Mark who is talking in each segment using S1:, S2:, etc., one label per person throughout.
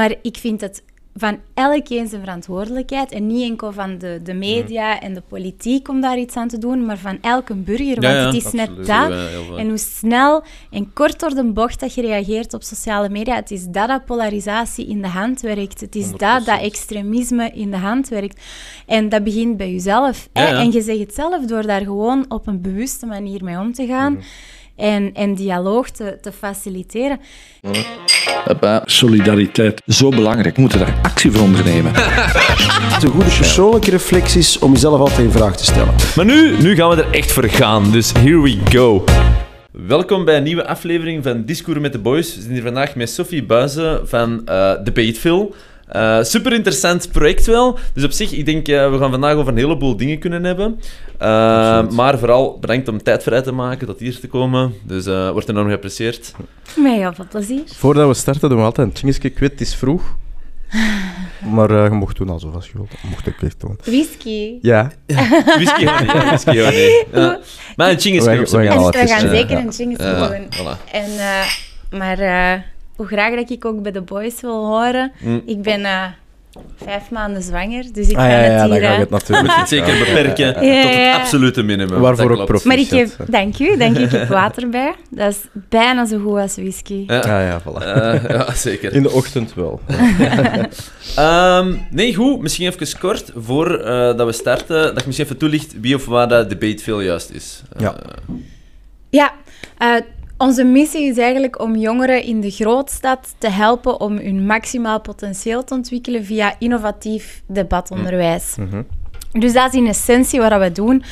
S1: Maar ik vind het van elkeen zijn verantwoordelijkheid en niet enkel van de, de media en de politiek om daar iets aan te doen, maar van elke burger. Want
S2: Ja,
S1: het is net dat. En hoe snel en kort door de bocht dat je reageert op sociale media, het is dat dat polarisatie in de hand werkt. Het is dat dat
S2: 100%.
S1: extremisme in de hand werkt. En dat begint bij jezelf.
S2: Ja.
S1: En je zegt het zelf door daar gewoon op een bewuste manier mee om te gaan.
S2: Mhm.
S1: En, en dialoog te, te faciliteren.
S3: Solidariteit.
S4: Zo belangrijk, we moeten daar actie voor ondernemen.
S5: Het een goede persoonlijke reflecties om jezelf altijd in vraag te stellen.
S2: Maar nu, nu gaan we er echt voor gaan, dus here we go. Welkom bij een nieuwe aflevering van Discours met de Boys. We zijn hier vandaag met Sophie Buizen van eh Debateville. Eh super interessant project wel. Dus op zich, ik denk, eh, we gaan vandaag over een heleboel dingen kunnen hebben. Eh, maar vooral bedankt om tijd vrij te maken tot hier te komen. Dus eh wordt enorm geapprecieerd.
S1: Met heel veel plezier.
S6: Voordat we starten doen we altijd een tjingetje. Ik weet, het is vroeg. Maar eh, je mocht doen alsof als je wilt. Dat mocht ik echt doen.
S1: Whisky.
S6: Ja.
S2: Whisky ja, whisky niet. Ja. Maar een
S6: gaan
S2: minst.
S1: we
S6: het
S1: gaan zeker
S6: ja.
S1: een
S2: Ja,
S1: doen.
S2: voilà.
S1: En, eh, maar eh, hoe graag dat ik ook bij de boys wil horen.
S2: Mm.
S1: Ik ben eh, vijf maanden zwanger, dus ik
S6: Ah,
S1: ga
S6: ja, ja,
S1: het
S6: dan
S1: hier...
S6: ga ik het natuurlijk
S2: Het zeker beperken
S1: Ja,
S2: tot
S1: ja.
S2: het absolute minimum.
S6: Waarvoor ook
S2: klopt.
S6: prof.
S1: maar ik heb,
S6: Proficiat.
S1: dank u, dank u, ik heb water bij. Dat is bijna zo goed als whisky.
S2: Ja,
S6: Ah ja, voilà.
S2: eh, ja zeker.
S6: In de ochtend wel.
S2: Ehm, nee, goed. Misschien even kort, voor eh, dat we starten, dat je misschien even toelicht wie of waar dat debate veel juist is.
S6: Ja.
S1: Ja, eh, onze missie is eigenlijk om jongeren in de grootstad te helpen om hun maximaal potentieel te ontwikkelen via innovatief debatonderwijs.
S6: Mhm.
S1: Dus dat is in essentie wat we doen.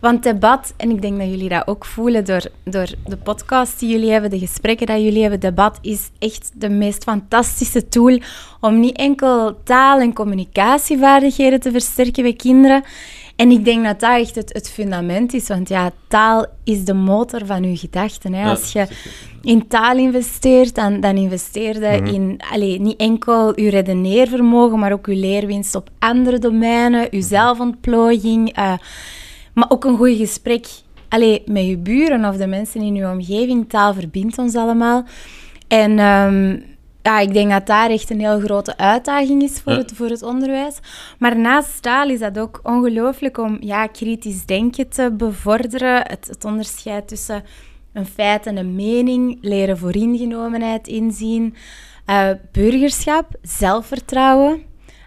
S1: Want debat, en ik denk dat jullie dat ook voelen door, door de podcast die jullie hebben, de gesprekken die jullie hebben, debat is echt de meest fantastische tool om niet enkel taal- en communicatievaardigheden te versterken bij kinderen. En ik denk dat dat echt het, het fundament is, want ja, taal is de motor van uw gedachten. Hè. Als je in taal investeert, dan, dan investeer je in allee, niet enkel uw redeneervermogen, maar ook uw leerwinst op andere domeinen, uw zelfontplooiing, eh, maar ook een goed gesprek allee, met je buren of de mensen in uw omgeving. Taal verbindt ons allemaal. En ehm, ja, ik denk dat daar echt een heel grote uitdaging is voor,
S2: Ja.
S1: het, voor het onderwijs. Maar naast taal is dat ook ongelooflijk om ja, kritisch denken te bevorderen. Het, het onderscheid tussen een feit en een mening, leren voor ingenomenheid inzien, eh, burgerschap, zelfvertrouwen.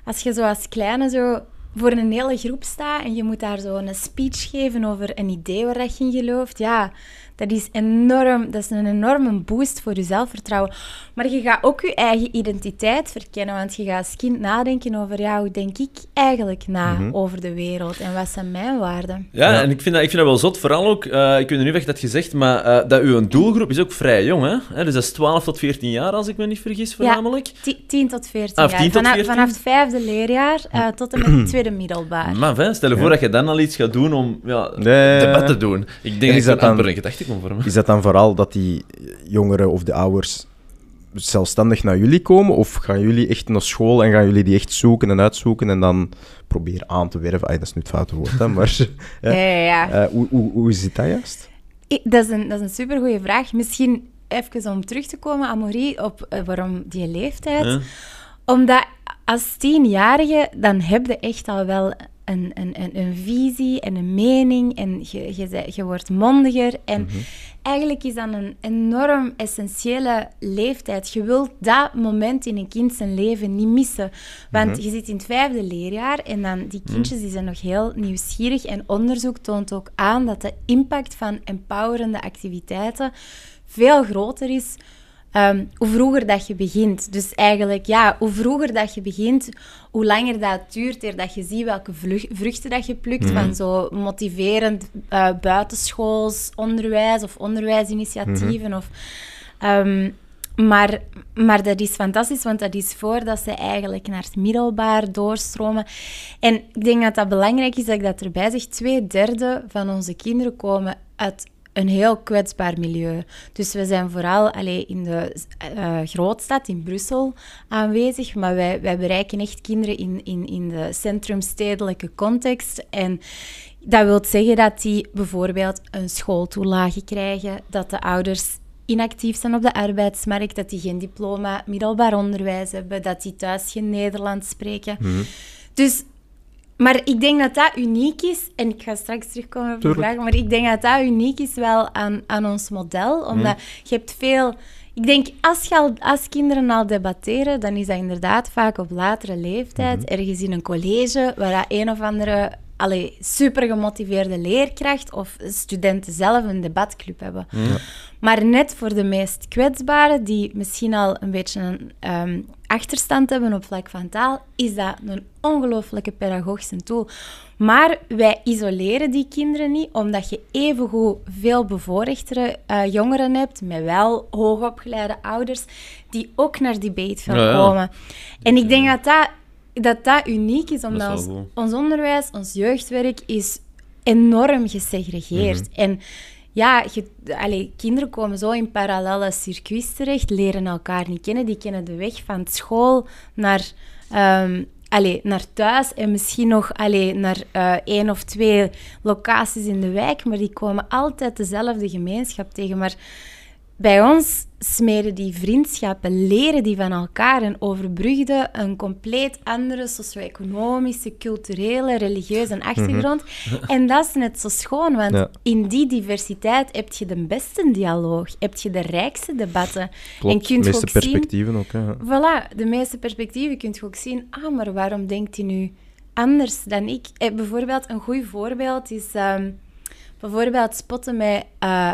S1: Als je zo als kleine zo voor een hele groep staat en je moet daar zo een speech geven over een idee waar je in gelooft, ja, dat is, enorm, dat is een enorme boost voor je zelfvertrouwen. Maar je gaat ook je eigen identiteit verkennen, want je gaat als kind nadenken over, ja, hoe denk ik eigenlijk na over de wereld en wat zijn mijn waarden?
S2: Ja, en ik vind, dat, ik vind dat wel zot. Vooral ook, eh, ik weet niet of je dat gezegd, maar eh, dat uw doelgroep is ook vrij jong, hè? Hè, Dus dat is 12 tot 14 jaar, als ik me niet vergis, voornamelijk.
S1: Ti- 10 tot 14
S2: Ah,
S1: jaar.
S2: 10 tot
S1: vanaf,
S2: 14?
S1: vanaf het vijfde leerjaar eh, tot en met het tweede middelbaar.
S2: Maar stel je voor dat je dan al iets gaat doen om ja,
S6: Nee.
S2: debat te doen. Ik denk
S6: En is
S2: dat
S6: dat dan-
S2: amper een gedachte
S6: Is dat dan vooral dat die jongeren of de ouders zelfstandig naar jullie komen? Of gaan jullie echt naar school en gaan jullie die echt zoeken en uitzoeken en dan proberen aan te werven? Ay, dat is nu het foute woord, hè, maar
S1: Ja, ja, ja.
S6: eh, hoe, hoe, hoe zit dat juist?
S1: Dat is een, dat is een supergoeie vraag. Misschien even om terug te komen, Amorie, op eh, waarom die leeftijd.
S2: Ja.
S1: Omdat als tienjarige, dan heb je echt al wel een, een, een, een visie en een mening en je, je, je wordt mondiger. En eigenlijk is dat een enorm essentiële leeftijd. Je wilt dat moment in een kind zijn leven niet missen. Want je zit in het vijfde leerjaar en dan die kindjes die zijn nog heel nieuwsgierig. En onderzoek toont ook aan dat de impact van empowerende activiteiten veel groter is Ehm, hoe vroeger dat je begint. Dus eigenlijk, ja, hoe vroeger dat je begint, hoe langer dat duurt eer dat je ziet welke vlug- vruchten dat je plukt van zo motiverend eh, buitenschools onderwijs of onderwijsinitiatieven. Of, ehm, maar, maar dat is fantastisch, want dat is voordat ze eigenlijk naar het middelbaar doorstromen. En ik denk dat dat belangrijk is dat ik dat erbij zeg. Twee derde van onze kinderen komen uit een heel kwetsbaar milieu. Dus we zijn vooral allee, in de eh, grootstad, in Brussel, aanwezig. Maar wij, wij bereiken echt kinderen in, in, in de centrumstedelijke context. En dat wil zeggen dat die bijvoorbeeld een schooltoelage krijgen, dat de ouders inactief zijn op de arbeidsmarkt, dat die geen diploma middelbaar onderwijs hebben, dat die thuis geen Nederlands spreken. Dus, maar ik denk dat dat uniek is, en ik ga straks terugkomen op de vraag, maar ik denk dat dat uniek is wel aan, aan ons model, omdat je hebt veel... Ik denk, als, je al, als kinderen al debatteren, dan is dat inderdaad vaak op latere leeftijd, ergens in een college, waar dat een of andere allee, super gemotiveerde leerkracht of studenten zelf een debatclub hebben. Maar net voor de meest kwetsbaren, die misschien al een beetje een ehm, achterstand hebben op vlak van taal, is dat een ongelooflijke pedagogische tool. Maar wij isoleren die kinderen niet, omdat je evengoed veel bevoorrechtere eh, jongeren hebt, met wel hoogopgeleide ouders, die ook naar debate
S2: Ja, ja.
S1: komen. En ik denk dat dat, dat, dat uniek is, omdat
S2: wel
S1: ons, ons onderwijs, ons jeugdwerk is enorm gesegregeerd.
S2: Mhm.
S1: En ja, je, allee, kinderen komen zo in parallele circuits terecht, leren elkaar niet kennen. Die kennen de weg van school naar, ehm, allee, naar thuis en misschien nog allee, naar eh, één of twee locaties in de wijk, maar die komen altijd dezelfde gemeenschap tegen. Maar bij ons smeren die vriendschappen, leren die van elkaar en overbrugden een compleet andere socio-economische, culturele, religieuze achtergrond. En dat is net zo schoon, want
S6: Ja.
S1: in die diversiteit heb je de beste dialoog, heb je de rijkste debatten.
S6: Klopt,
S1: en
S6: de
S1: kunt je
S6: meeste
S1: ook zien
S6: perspectieven ook. Hè.
S1: Voilà, de meeste perspectieven kun je ook zien. Ah, maar waarom denkt hij nu anders dan ik? Eh, bijvoorbeeld, een goed voorbeeld is ehm, bijvoorbeeld spotten met, eh,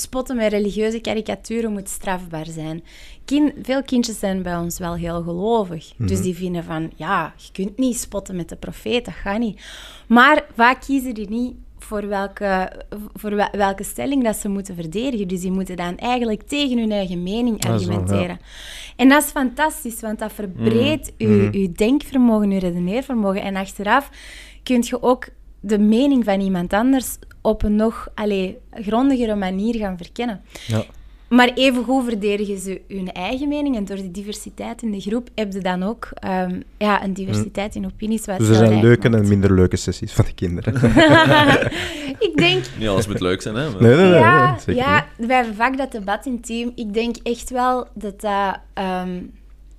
S1: spotten met religieuze karikaturen moet strafbaar zijn. Veel kindjes zijn bij ons wel heel gelovig. Dus die vinden van, ja, je kunt niet spotten met de profeet, dat gaat niet. Maar vaak kiezen die niet voor welke, voor wel- welke stelling dat ze moeten verdedigen. Dus die moeten dan eigenlijk tegen hun eigen mening
S6: ja.
S1: argumenteren. En dat is fantastisch, want dat verbreedt uw, uw denkvermogen, uw redeneervermogen. En achteraf kun je ook de mening van iemand anders op een nog allee, grondigere manier gaan verkennen.
S6: Ja.
S1: Maar evengoed verdedigen ze hun eigen mening. En door die diversiteit in de groep heb je dan ook ehm, ja, een diversiteit in opinies. Wat
S6: Dus er zijn leuke
S1: maakt.
S6: en minder leuke sessies van de kinderen.
S1: Ik denk
S2: Niet alles moet leuk zijn, hè? maar-
S6: Nee, nee, nee.
S1: ja,
S6: nee, zeker
S1: ja wij hebben vaak dat debat in het team. Ik denk echt wel dat dat... ehm,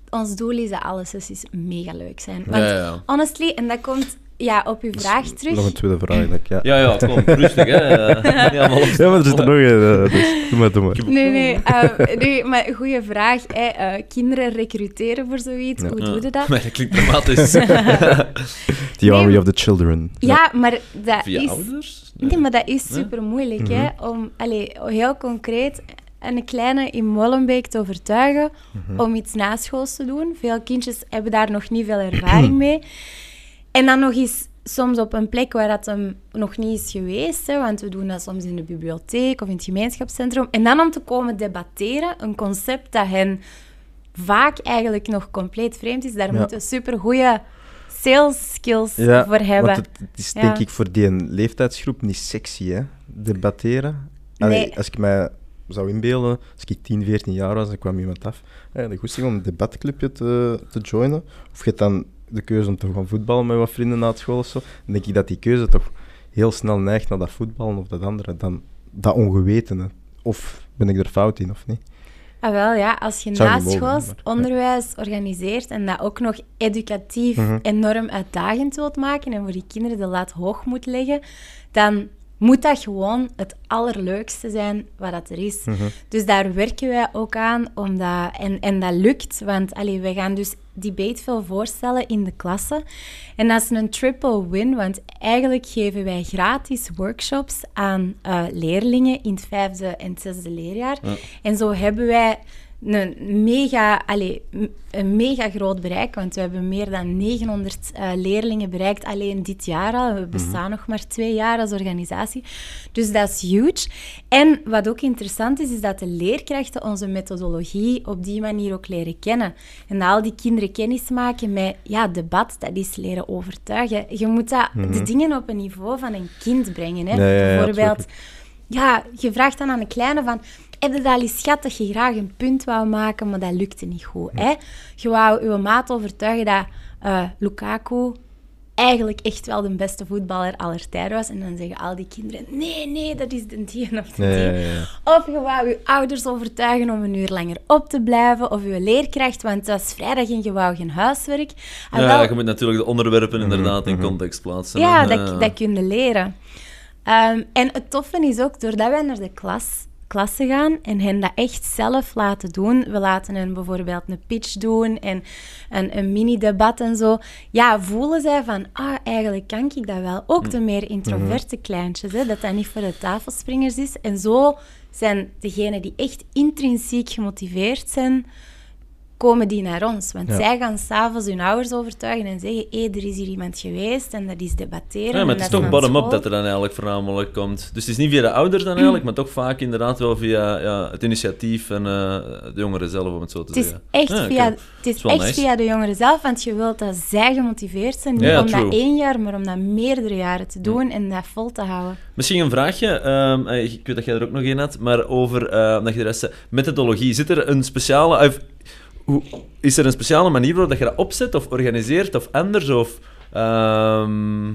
S1: ons doel is dat alle sessies mega leuk zijn. Want
S2: Ja, ja, ja.
S1: honestly, en dat komt ja, op uw vraag
S6: niet.
S1: terug.
S6: Nog een tweede vraag. ik- Ja.
S2: Ja, ja, kom, rustig, hè.
S6: Ja, maar er zit er nog een. eh, dus doe maar, doe maar.
S1: Nee, nee, eh, nee, maar goede vraag. Hè. Eh, kinderen recruteren voor zoiets,
S6: Ja.
S1: hoe doe je dat?
S2: Maar dat klinkt dramatisch.
S6: The Army
S1: Nee,
S6: of the Children.
S1: Ja, maar dat
S2: Via
S1: is...
S2: ouders?
S1: Nee, maar dat is super moeilijk, hè? Om allee, heel concreet een kleine in Molenbeek te overtuigen om iets naschools te doen. Veel kindjes hebben daar nog niet veel ervaring mee. En dan nog eens soms op een plek waar dat hem nog niet is geweest, hè, want we doen dat soms in de bibliotheek of in het gemeenschapscentrum. En dan om te komen debatteren, een concept dat hen vaak eigenlijk nog compleet vreemd is. Daar
S6: Ja.
S1: moeten super goede sales skills
S6: Ja,
S1: voor hebben.
S6: Want het, het is
S1: Ja.
S6: denk ik voor die leeftijdsgroep niet sexy, hè? Debatteren. Allee,
S1: Nee.
S6: Als ik mij zou inbeelden, als ik 10, 14 jaar was, dan kwam iemand af. Ja, de goesting om een debatclubje te, te joinen. Of je hebt dan de keuze om te gaan voetballen met wat vrienden na school of zo. Dan denk ik dat die keuze toch heel snel neigt naar dat voetballen of dat andere dan dat ongewetene. Of ben ik er fout in of niet?
S1: Ah, wel ja, als je
S6: maar, ja.
S1: onderwijs organiseert en dat ook nog educatief
S6: Mhm.
S1: enorm uitdagend wilt maken en voor die kinderen de laat hoog moet leggen, dan moet dat gewoon het allerleukste zijn wat dat er is.
S6: Mhm.
S1: Dus daar werken wij ook aan, omdat, en, en dat lukt, want allee, wij gaan dus debate veel voorstellen in de klasse. En dat is een triple win, want eigenlijk geven wij gratis workshops aan eh, leerlingen in het vijfde en het zesde leerjaar. En zo hebben wij een mega, allee, m- een mega groot bereik, want we hebben meer dan 900 eh, leerlingen bereikt alleen dit jaar al. We bestaan nog maar twee jaar als organisatie. Dus dat is huge. En wat ook interessant is, is dat de leerkrachten onze methodologie op die manier ook leren kennen. En al die kinderen kennis maken met ja, debat, dat is leren overtuigen. Je moet dat, de dingen op een niveau van een kind brengen. Hè?
S6: Ja, ja, ja,
S1: Bijvoorbeeld,
S6: tuurlijk.
S1: ja, je vraagt dan aan een kleine van... Heb je dat al eens gehad dat je graag een punt wou maken, maar dat lukte niet goed? Hè? Je wou je maat overtuigen dat eh, Lukaku eigenlijk echt wel de beste voetballer aller tijden was. En dan zeggen al die kinderen, nee, nee, dat is de die of de
S6: Ja,
S1: die.
S6: ja, ja.
S1: Of je wou je ouders overtuigen om een uur langer op te blijven. Of je leerkracht, want het was vrijdag en je wou geen huiswerk. En
S2: Ja,
S1: wel-
S2: je moet natuurlijk de onderwerpen inderdaad in context plaatsen.
S1: ja, dat, dat kun je leren. Ehm, en het toffe is ook, doordat wij naar de klas, klasse gaan en hen dat echt zelf laten doen, we laten hen bijvoorbeeld een pitch doen en een, een mini-debat en zo, ja, voelen zij van, ah, eigenlijk kan ik dat wel. Ook de meer introverte kleintjes, hè, dat dat niet voor de tafelspringers is. En zo zijn degenen die echt intrinsiek gemotiveerd zijn, komen die naar ons. Want
S6: Ja.
S1: zij gaan s'avonds hun ouders overtuigen en zeggen, hé, er is hier iemand geweest en dat is debatteren.
S2: Ja,
S1: en
S2: maar het is toch bottom-up dat er dan eigenlijk voornamelijk komt. Dus het is niet via de ouders dan eigenlijk, maar toch vaak inderdaad wel via ja, het initiatief en eh, de jongeren zelf, om het zo te
S1: Het is
S2: zeggen.
S1: echt,
S2: Ja,
S1: via, het is echt
S2: nice.
S1: via de jongeren zelf, want je wilt dat zij gemotiveerd zijn. Niet
S2: Ja,
S1: om
S2: true.
S1: dat één jaar, maar om dat meerdere jaren te doen en dat vol te houden.
S2: Misschien een vraagje, ehm, eh, ik weet dat jij er ook nog één had, maar over eh, dat je de rest methodologie. Zit er een speciale... hoe, is er een speciale manier waarop dat je dat opzet of organiseert of anders? Of, ehm,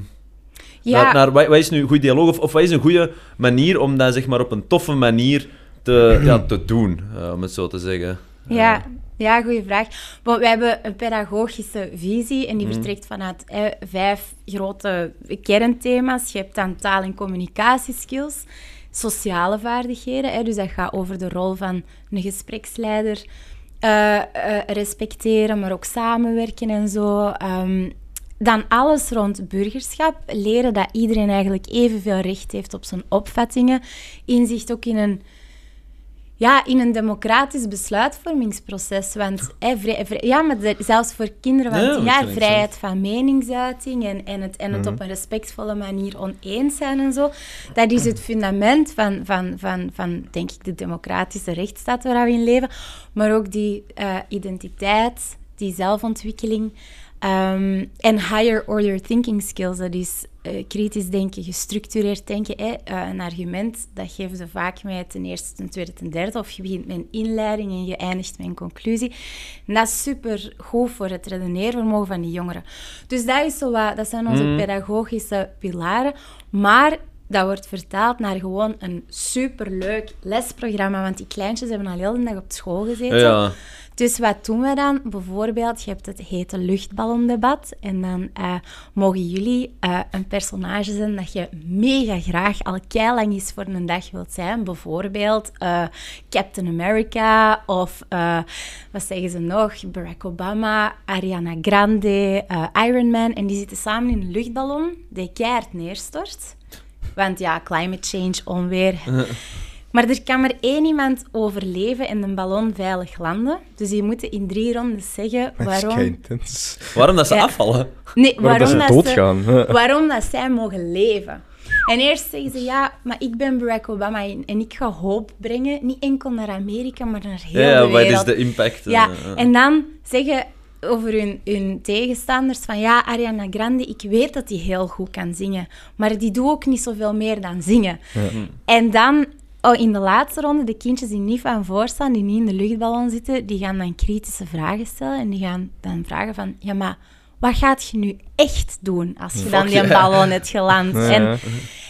S1: Ja,
S2: naar, naar, wat, wat is nu een goede dialoog of, of wat is een goede manier om dat zeg maar, op een toffe manier te, ja, te doen, eh, om het zo te zeggen?
S1: Ja, ja goede vraag. Want wij hebben een pedagogische visie en die
S2: Mhm.
S1: vertrekt vanuit eh, vijf grote kernthema's. Je hebt dan taal- en communicatieskills, sociale vaardigheden, hè, dus dat gaat over de rol van een gespreksleider, eh, eh, respecteren, maar ook samenwerken en zo. Ehm, dan alles rond burgerschap, leren dat iedereen eigenlijk evenveel recht heeft op zijn opvattingen, inzicht ook in een ja, in een democratisch besluitvormingsproces. Want hè, vrij- vrij- ja, maar de- zelfs voor kinderen, want ja, vrijheid van meningsuiting en, en het, en het op een respectvolle manier oneens zijn en zo, dat is het fundament van, van, van, van denk ik, de democratische rechtsstaat waar we in leven. Maar ook die eh, identiteit, die zelfontwikkeling. Ehm, en higher order thinking skills, dat is eh, kritisch denken, gestructureerd denken. Hè? Eh, een argument, dat geven ze vaak met ten eerste, ten tweede, ten derde. Of je begint met een inleiding en je eindigt met een conclusie. En dat is super goed voor het redeneervermogen van die jongeren. Dus dat, is zo wat, dat zijn onze pedagogische pilaren. Maar dat wordt vertaald naar gewoon een superleuk lesprogramma. Want die kleintjes hebben al heel de dag op school gezeten.
S2: Ja,
S1: Dus wat doen we dan? Bijvoorbeeld, je hebt het hete luchtballondebat. En dan eh, mogen jullie eh, een personage zijn dat je mega graag al keilang eens voor een dag wilt zijn. Bijvoorbeeld eh, Captain America of, wat zeggen ze nog? Barack Obama, Ariana Grande, Iron Man. En die zitten samen in een luchtballon die keihard neerstort. Want ja, climate change, onweer. Maar er kan maar één iemand overleven en een ballon veilig landen. Dus die moeten in drie rondes zeggen
S6: Dat is
S1: waarom...
S2: waarom dat ze
S1: Ja.
S2: afvallen?
S1: Nee,
S6: Waarom dat ze
S1: dat
S6: doodgaan.
S1: waarom dat zij mogen leven. En eerst zeggen ze, ja, maar ik ben Barack Obama en en ik ga hoop brengen. Niet enkel naar Amerika, maar naar heel
S2: Ja,
S1: de
S2: wat
S1: wereld.
S2: is de impact?
S1: Ja, en dan zeggen over hun, hun tegenstanders van ja, Ariana Grande, ik weet dat die heel goed kan zingen, maar die doet ook niet zoveel meer dan zingen. En dan oh, in de laatste ronde, de kindjes die niet van voor staan, die niet in de luchtballon zitten, die gaan dan kritische vragen stellen en die gaan dan vragen van ja, maar wat gaat je nu echt doen als je dan die ballon hebt geland?
S6: Ja.
S1: En,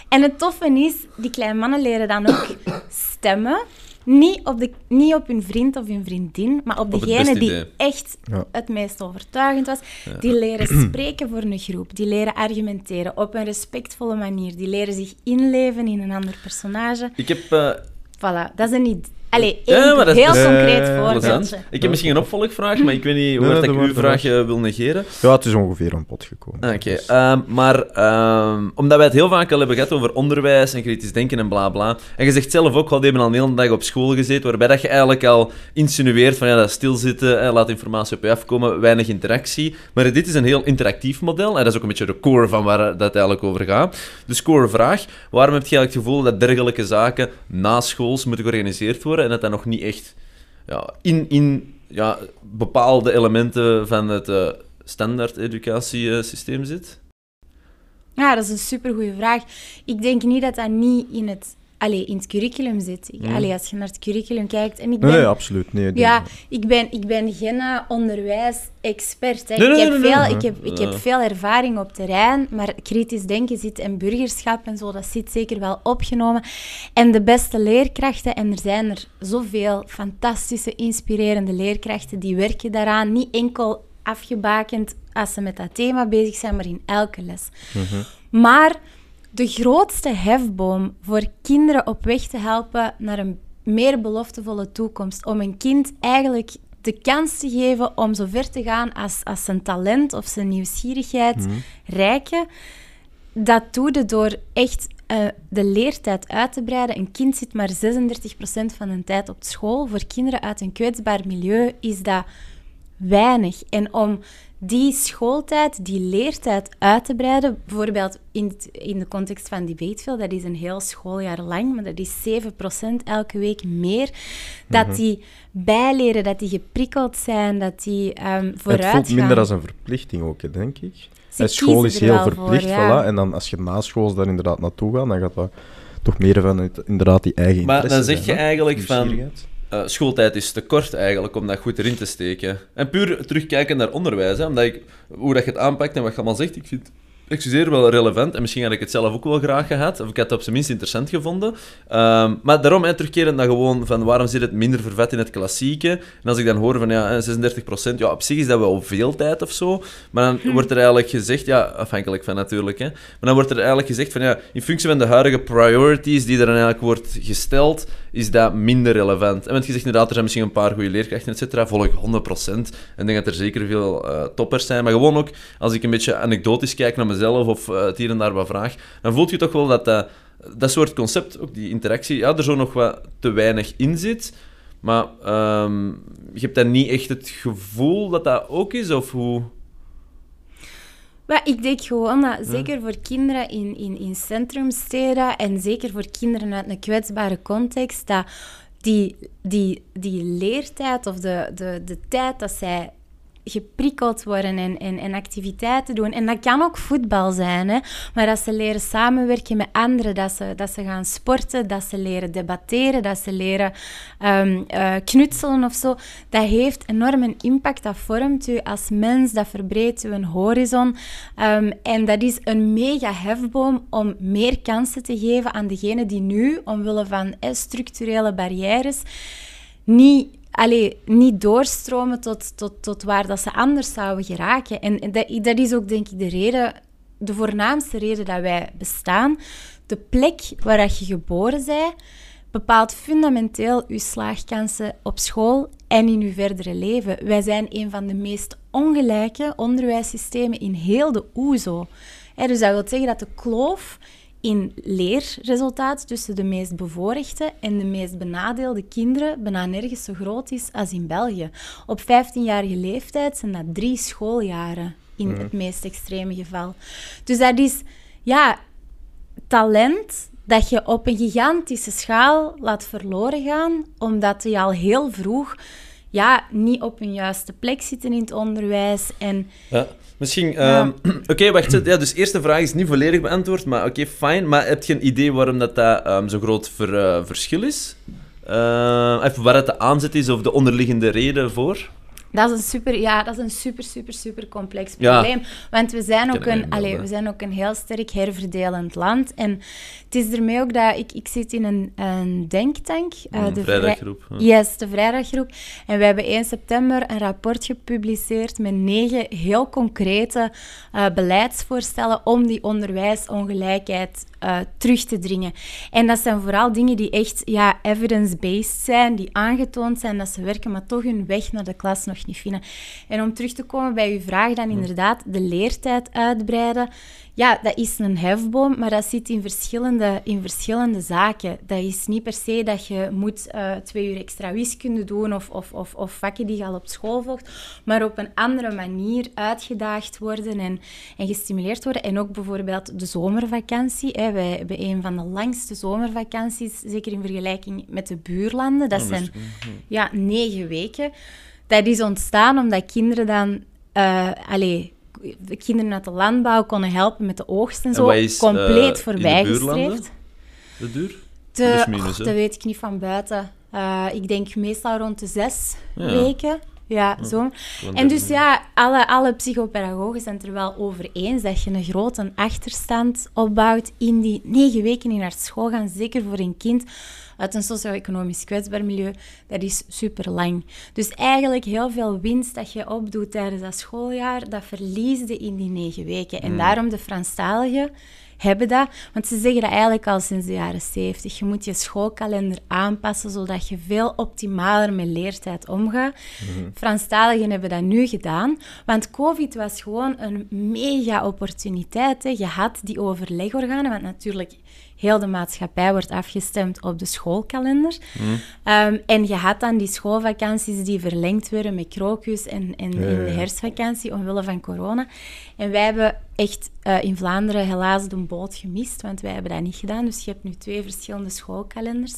S1: en het toffe is, die kleine mannen leren dan ook stemmen. Niet op, de, niet op hun vriend of hun vriendin, maar op degene die echt
S6: Ja.
S1: het meest overtuigend was. Die leren spreken voor een groep. Die leren argumenteren op een respectvolle manier. Die leren zich inleven in een ander personage.
S2: Ik heb... eh,
S1: Voilà, dat is een idee. Allee,
S2: Ja,
S1: één
S2: maar dat is-
S1: heel
S6: Eh,
S1: concreet
S2: plezant.
S1: voorbeeldje.
S2: Ik heb misschien een opvolgvraag, maar ik weet niet hoe
S6: Nee,
S2: hard ik uw vraag eh, wil negeren.
S6: Ja, het is ongeveer aan pot gekomen.
S2: Ah, Oké,
S6: Dus-
S2: ehm, maar ehm, omdat wij het heel vaak al hebben gehad over onderwijs en kritisch denken en bla bla. En je zegt zelf ook, we hebben al een hele dag op school gezeten, waarbij dat je eigenlijk al insinueert van ja, dat stilzitten, eh, laat informatie op je afkomen, weinig interactie. Maar dit is een heel interactief model en dat is ook een beetje de core van waar dat eigenlijk over gaat. Dus core vraag, waarom heb je eigenlijk het gevoel dat dergelijke zaken na schools moeten georganiseerd worden en dat dat nog niet echt ja, in, in ja, bepaalde elementen van het eh, standaard educatiesysteem zit?
S1: Ja, dat is een supergoeie vraag. Ik denk niet dat dat niet in het allee, in het curriculum zit. Ik, allee, als je naar het curriculum kijkt... En ik
S6: Nee,
S1: ben,
S6: nee, absoluut. Nee,
S1: ja, ik ben, ik ben geen eh, onderwijsexpert. Hè.
S2: Nee, nee,
S1: ik, heb veel, ik, heb, ik heb veel ervaring op terrein, maar kritisch denken zit en burgerschap en zo, dat zit zeker wel opgenomen. En de beste leerkrachten, en er zijn er zoveel fantastische, inspirerende leerkrachten, die werken daaraan. Niet enkel afgebakend als ze met dat thema bezig zijn, maar in elke les. Maar de grootste hefboom voor kinderen op weg te helpen naar een meer beloftevolle toekomst, om een kind eigenlijk de kans te geven om zo ver te gaan als, als zijn talent of zijn nieuwsgierigheid rijken, dat doe je door echt eh, de leertijd uit te breiden. Een kind zit maar 36% van de tijd op school. Voor kinderen uit een kwetsbaar milieu is dat weinig. En om die schooltijd, die leertijd uit te breiden, bijvoorbeeld in, het- in de context van Debateville, dat is een heel schooljaar lang, maar dat is 7% elke week meer, dat die bijleren, dat die geprikkeld zijn, dat die ehm vooruit
S6: Het voelt minder als een verplichting ook, denk ik.
S1: Ze
S6: school is
S1: er
S6: heel
S1: wel voor,
S6: verplicht,
S1: ja.
S6: voilà. En dan als je na school daar inderdaad naartoe gaat, dan gaat dat toch meer van het- inderdaad die eigen
S2: Maar
S6: interesse
S2: dan zeg
S6: zijn,
S2: je eigenlijk van... Eh, schooltijd is te kort eigenlijk om dat goed erin te steken. En puur terugkijken naar onderwijs, hè, omdat ik, hoe dat je het aanpakt en wat je allemaal zegt, ik vind excuseer, wel relevant. En misschien had ik het zelf ook wel graag gehad. Of ik had het op zijn minst interessant gevonden. Ehm, maar daarom, hè, terugkerend naar gewoon van waarom zit het minder vervet in het klassieke. En als ik dan hoor van ja, hè, 36%, ja, op zich is dat wel veel tijd of zo. Maar dan wordt er eigenlijk gezegd, ja, afhankelijk van natuurlijk, hè. Maar dan wordt er eigenlijk gezegd van ja, in functie van de huidige priorities die er dan eigenlijk wordt gesteld, is dat minder relevant. En want je zegt inderdaad, er zijn misschien een paar goede leerkrachten, et cetera. Volg ik 100%. En denk dat er zeker veel eh, toppers zijn. Maar gewoon ook, als ik een beetje anekdotisch kijk naar mezelf of eh, het hier en daar wat vraag, dan voelt je toch wel dat dat, dat soort concept, ook die interactie, ja, er zo nog wat te weinig in zit. Maar ehm, je hebt dan niet echt het gevoel dat dat ook is, of hoe...
S1: Maar ik denk gewoon dat, zeker voor kinderen in, in, in centrumsteden en zeker voor kinderen uit een kwetsbare context, dat die, die, die leertijd of de, de, de tijd dat zij geprikkeld worden en, en, en activiteiten doen. En dat kan ook voetbal zijn, hè? maar dat ze leren samenwerken met anderen, dat ze, dat ze gaan sporten, dat ze leren debatteren, dat ze leren ehm, eh, knutselen of zo. Dat heeft enorm een impact, dat vormt u als mens, dat verbreedt u een horizon. Ehm, en dat is een mega hefboom om meer kansen te geven aan degenen die nu, omwille van structurele barrières, niet, allee, niet doorstromen tot, tot, tot waar dat ze anders zouden geraken. En dat, dat is ook, denk ik, de reden, de voornaamste reden dat wij bestaan. De plek waar je geboren bent, bepaalt fundamenteel uw slaagkansen op school en in uw verdere leven. Wij zijn een van de meest ongelijke onderwijssystemen in heel de OESO. Hè, dus dat wil zeggen dat de kloof in leerresultaat tussen de meest bevoorrechte en de meest benadeelde kinderen bijna nergens zo groot is als in België. Op 15-jarige leeftijd zijn dat drie schooljaren in het meest extreme geval. Dus dat is ja, talent dat je op een gigantische schaal laat verloren gaan, omdat die al heel vroeg ja, niet op hun juiste plek zitten in het onderwijs. En
S2: Ja, misschien... ehm, Oké, wacht. Ja, dus eerste vraag is niet volledig beantwoord, maar oké, fijn. Maar heb je een idee waarom dat, dat ehm, zo'n groot ver- eh, verschil is? Eh, even waar het de aanzet is of de onderliggende reden voor?
S1: Dat is een super, ja, dat is een super, super, super complex
S2: Ja.
S1: probleem. Want we zijn, ook een, allee, we zijn ook een heel sterk herverdelend land. En het is ermee ook dat ik, ik zit in een, een denktank. eh, de
S2: vrijdaggroep,
S1: vrij-
S2: ja.
S1: Yes, de vrijdaggroep. En we hebben 1 september een rapport gepubliceerd met negen heel concrete eh, beleidsvoorstellen om die onderwijsongelijkheid eh, terug te dringen. En dat zijn vooral dingen die echt ja, evidence-based zijn, die aangetoond zijn dat ze werken, maar toch hun weg naar de klas nog niet vinden. En om terug te komen bij uw vraag, dan inderdaad de leertijd uitbreiden. Ja, dat is een hefboom, maar dat zit in verschillende, in verschillende zaken. Dat is niet per se dat je moet eh, twee uur extra wiskunde doen of, of, of, of vakken die je al op school volgt, maar op een andere manier uitgedaagd worden en, en gestimuleerd worden. En ook bijvoorbeeld de zomervakantie. Hè. Wij hebben een van de langste zomervakanties, zeker in vergelijking met de buurlanden. Dat zijn ja, negen weken. Dat is ontstaan omdat kinderen dan... eh allee, de kinderen uit de landbouw konden helpen met de oogst en zo.
S2: is, eh,
S1: compleet
S2: in de
S1: voorbijgestreefd.
S2: De duur?
S1: De,
S2: minus,
S1: och, dat weet ik niet van buiten. Eh, ik denk meestal rond de zes
S2: Ja.
S1: weken. Ja, zo. En dus ja, alle, alle psychopedagogen zijn het er wel over eens dat je een grote achterstand opbouwt in die negen weken in naar school gaan. Zeker voor een kind uit een socio-economisch kwetsbaar milieu. Dat is super lang. Dus eigenlijk heel veel winst dat je opdoet tijdens dat schooljaar, dat verliesde in die negen weken. En daarom de Franstaligen hebben dat. Want ze zeggen dat eigenlijk al sinds de jaren 70. Je moet je schoolkalender aanpassen, zodat je veel optimaler met leertijd omgaat. Franstaligen hebben dat nu gedaan. Want COVID was gewoon een mega opportuniteit. Hè. Je had die overlegorganen, want natuurlijk... Heel de maatschappij wordt afgestemd op de schoolkalender. Ehm, en je had dan die schoolvakanties die verlengd werden met krokus en, en,
S6: Ja,
S1: en
S6: ja,
S1: de herfstvakantie omwille van corona. En wij hebben echt eh, in Vlaanderen helaas de boot gemist, want wij hebben dat niet gedaan. Dus je hebt nu twee verschillende schoolkalenders.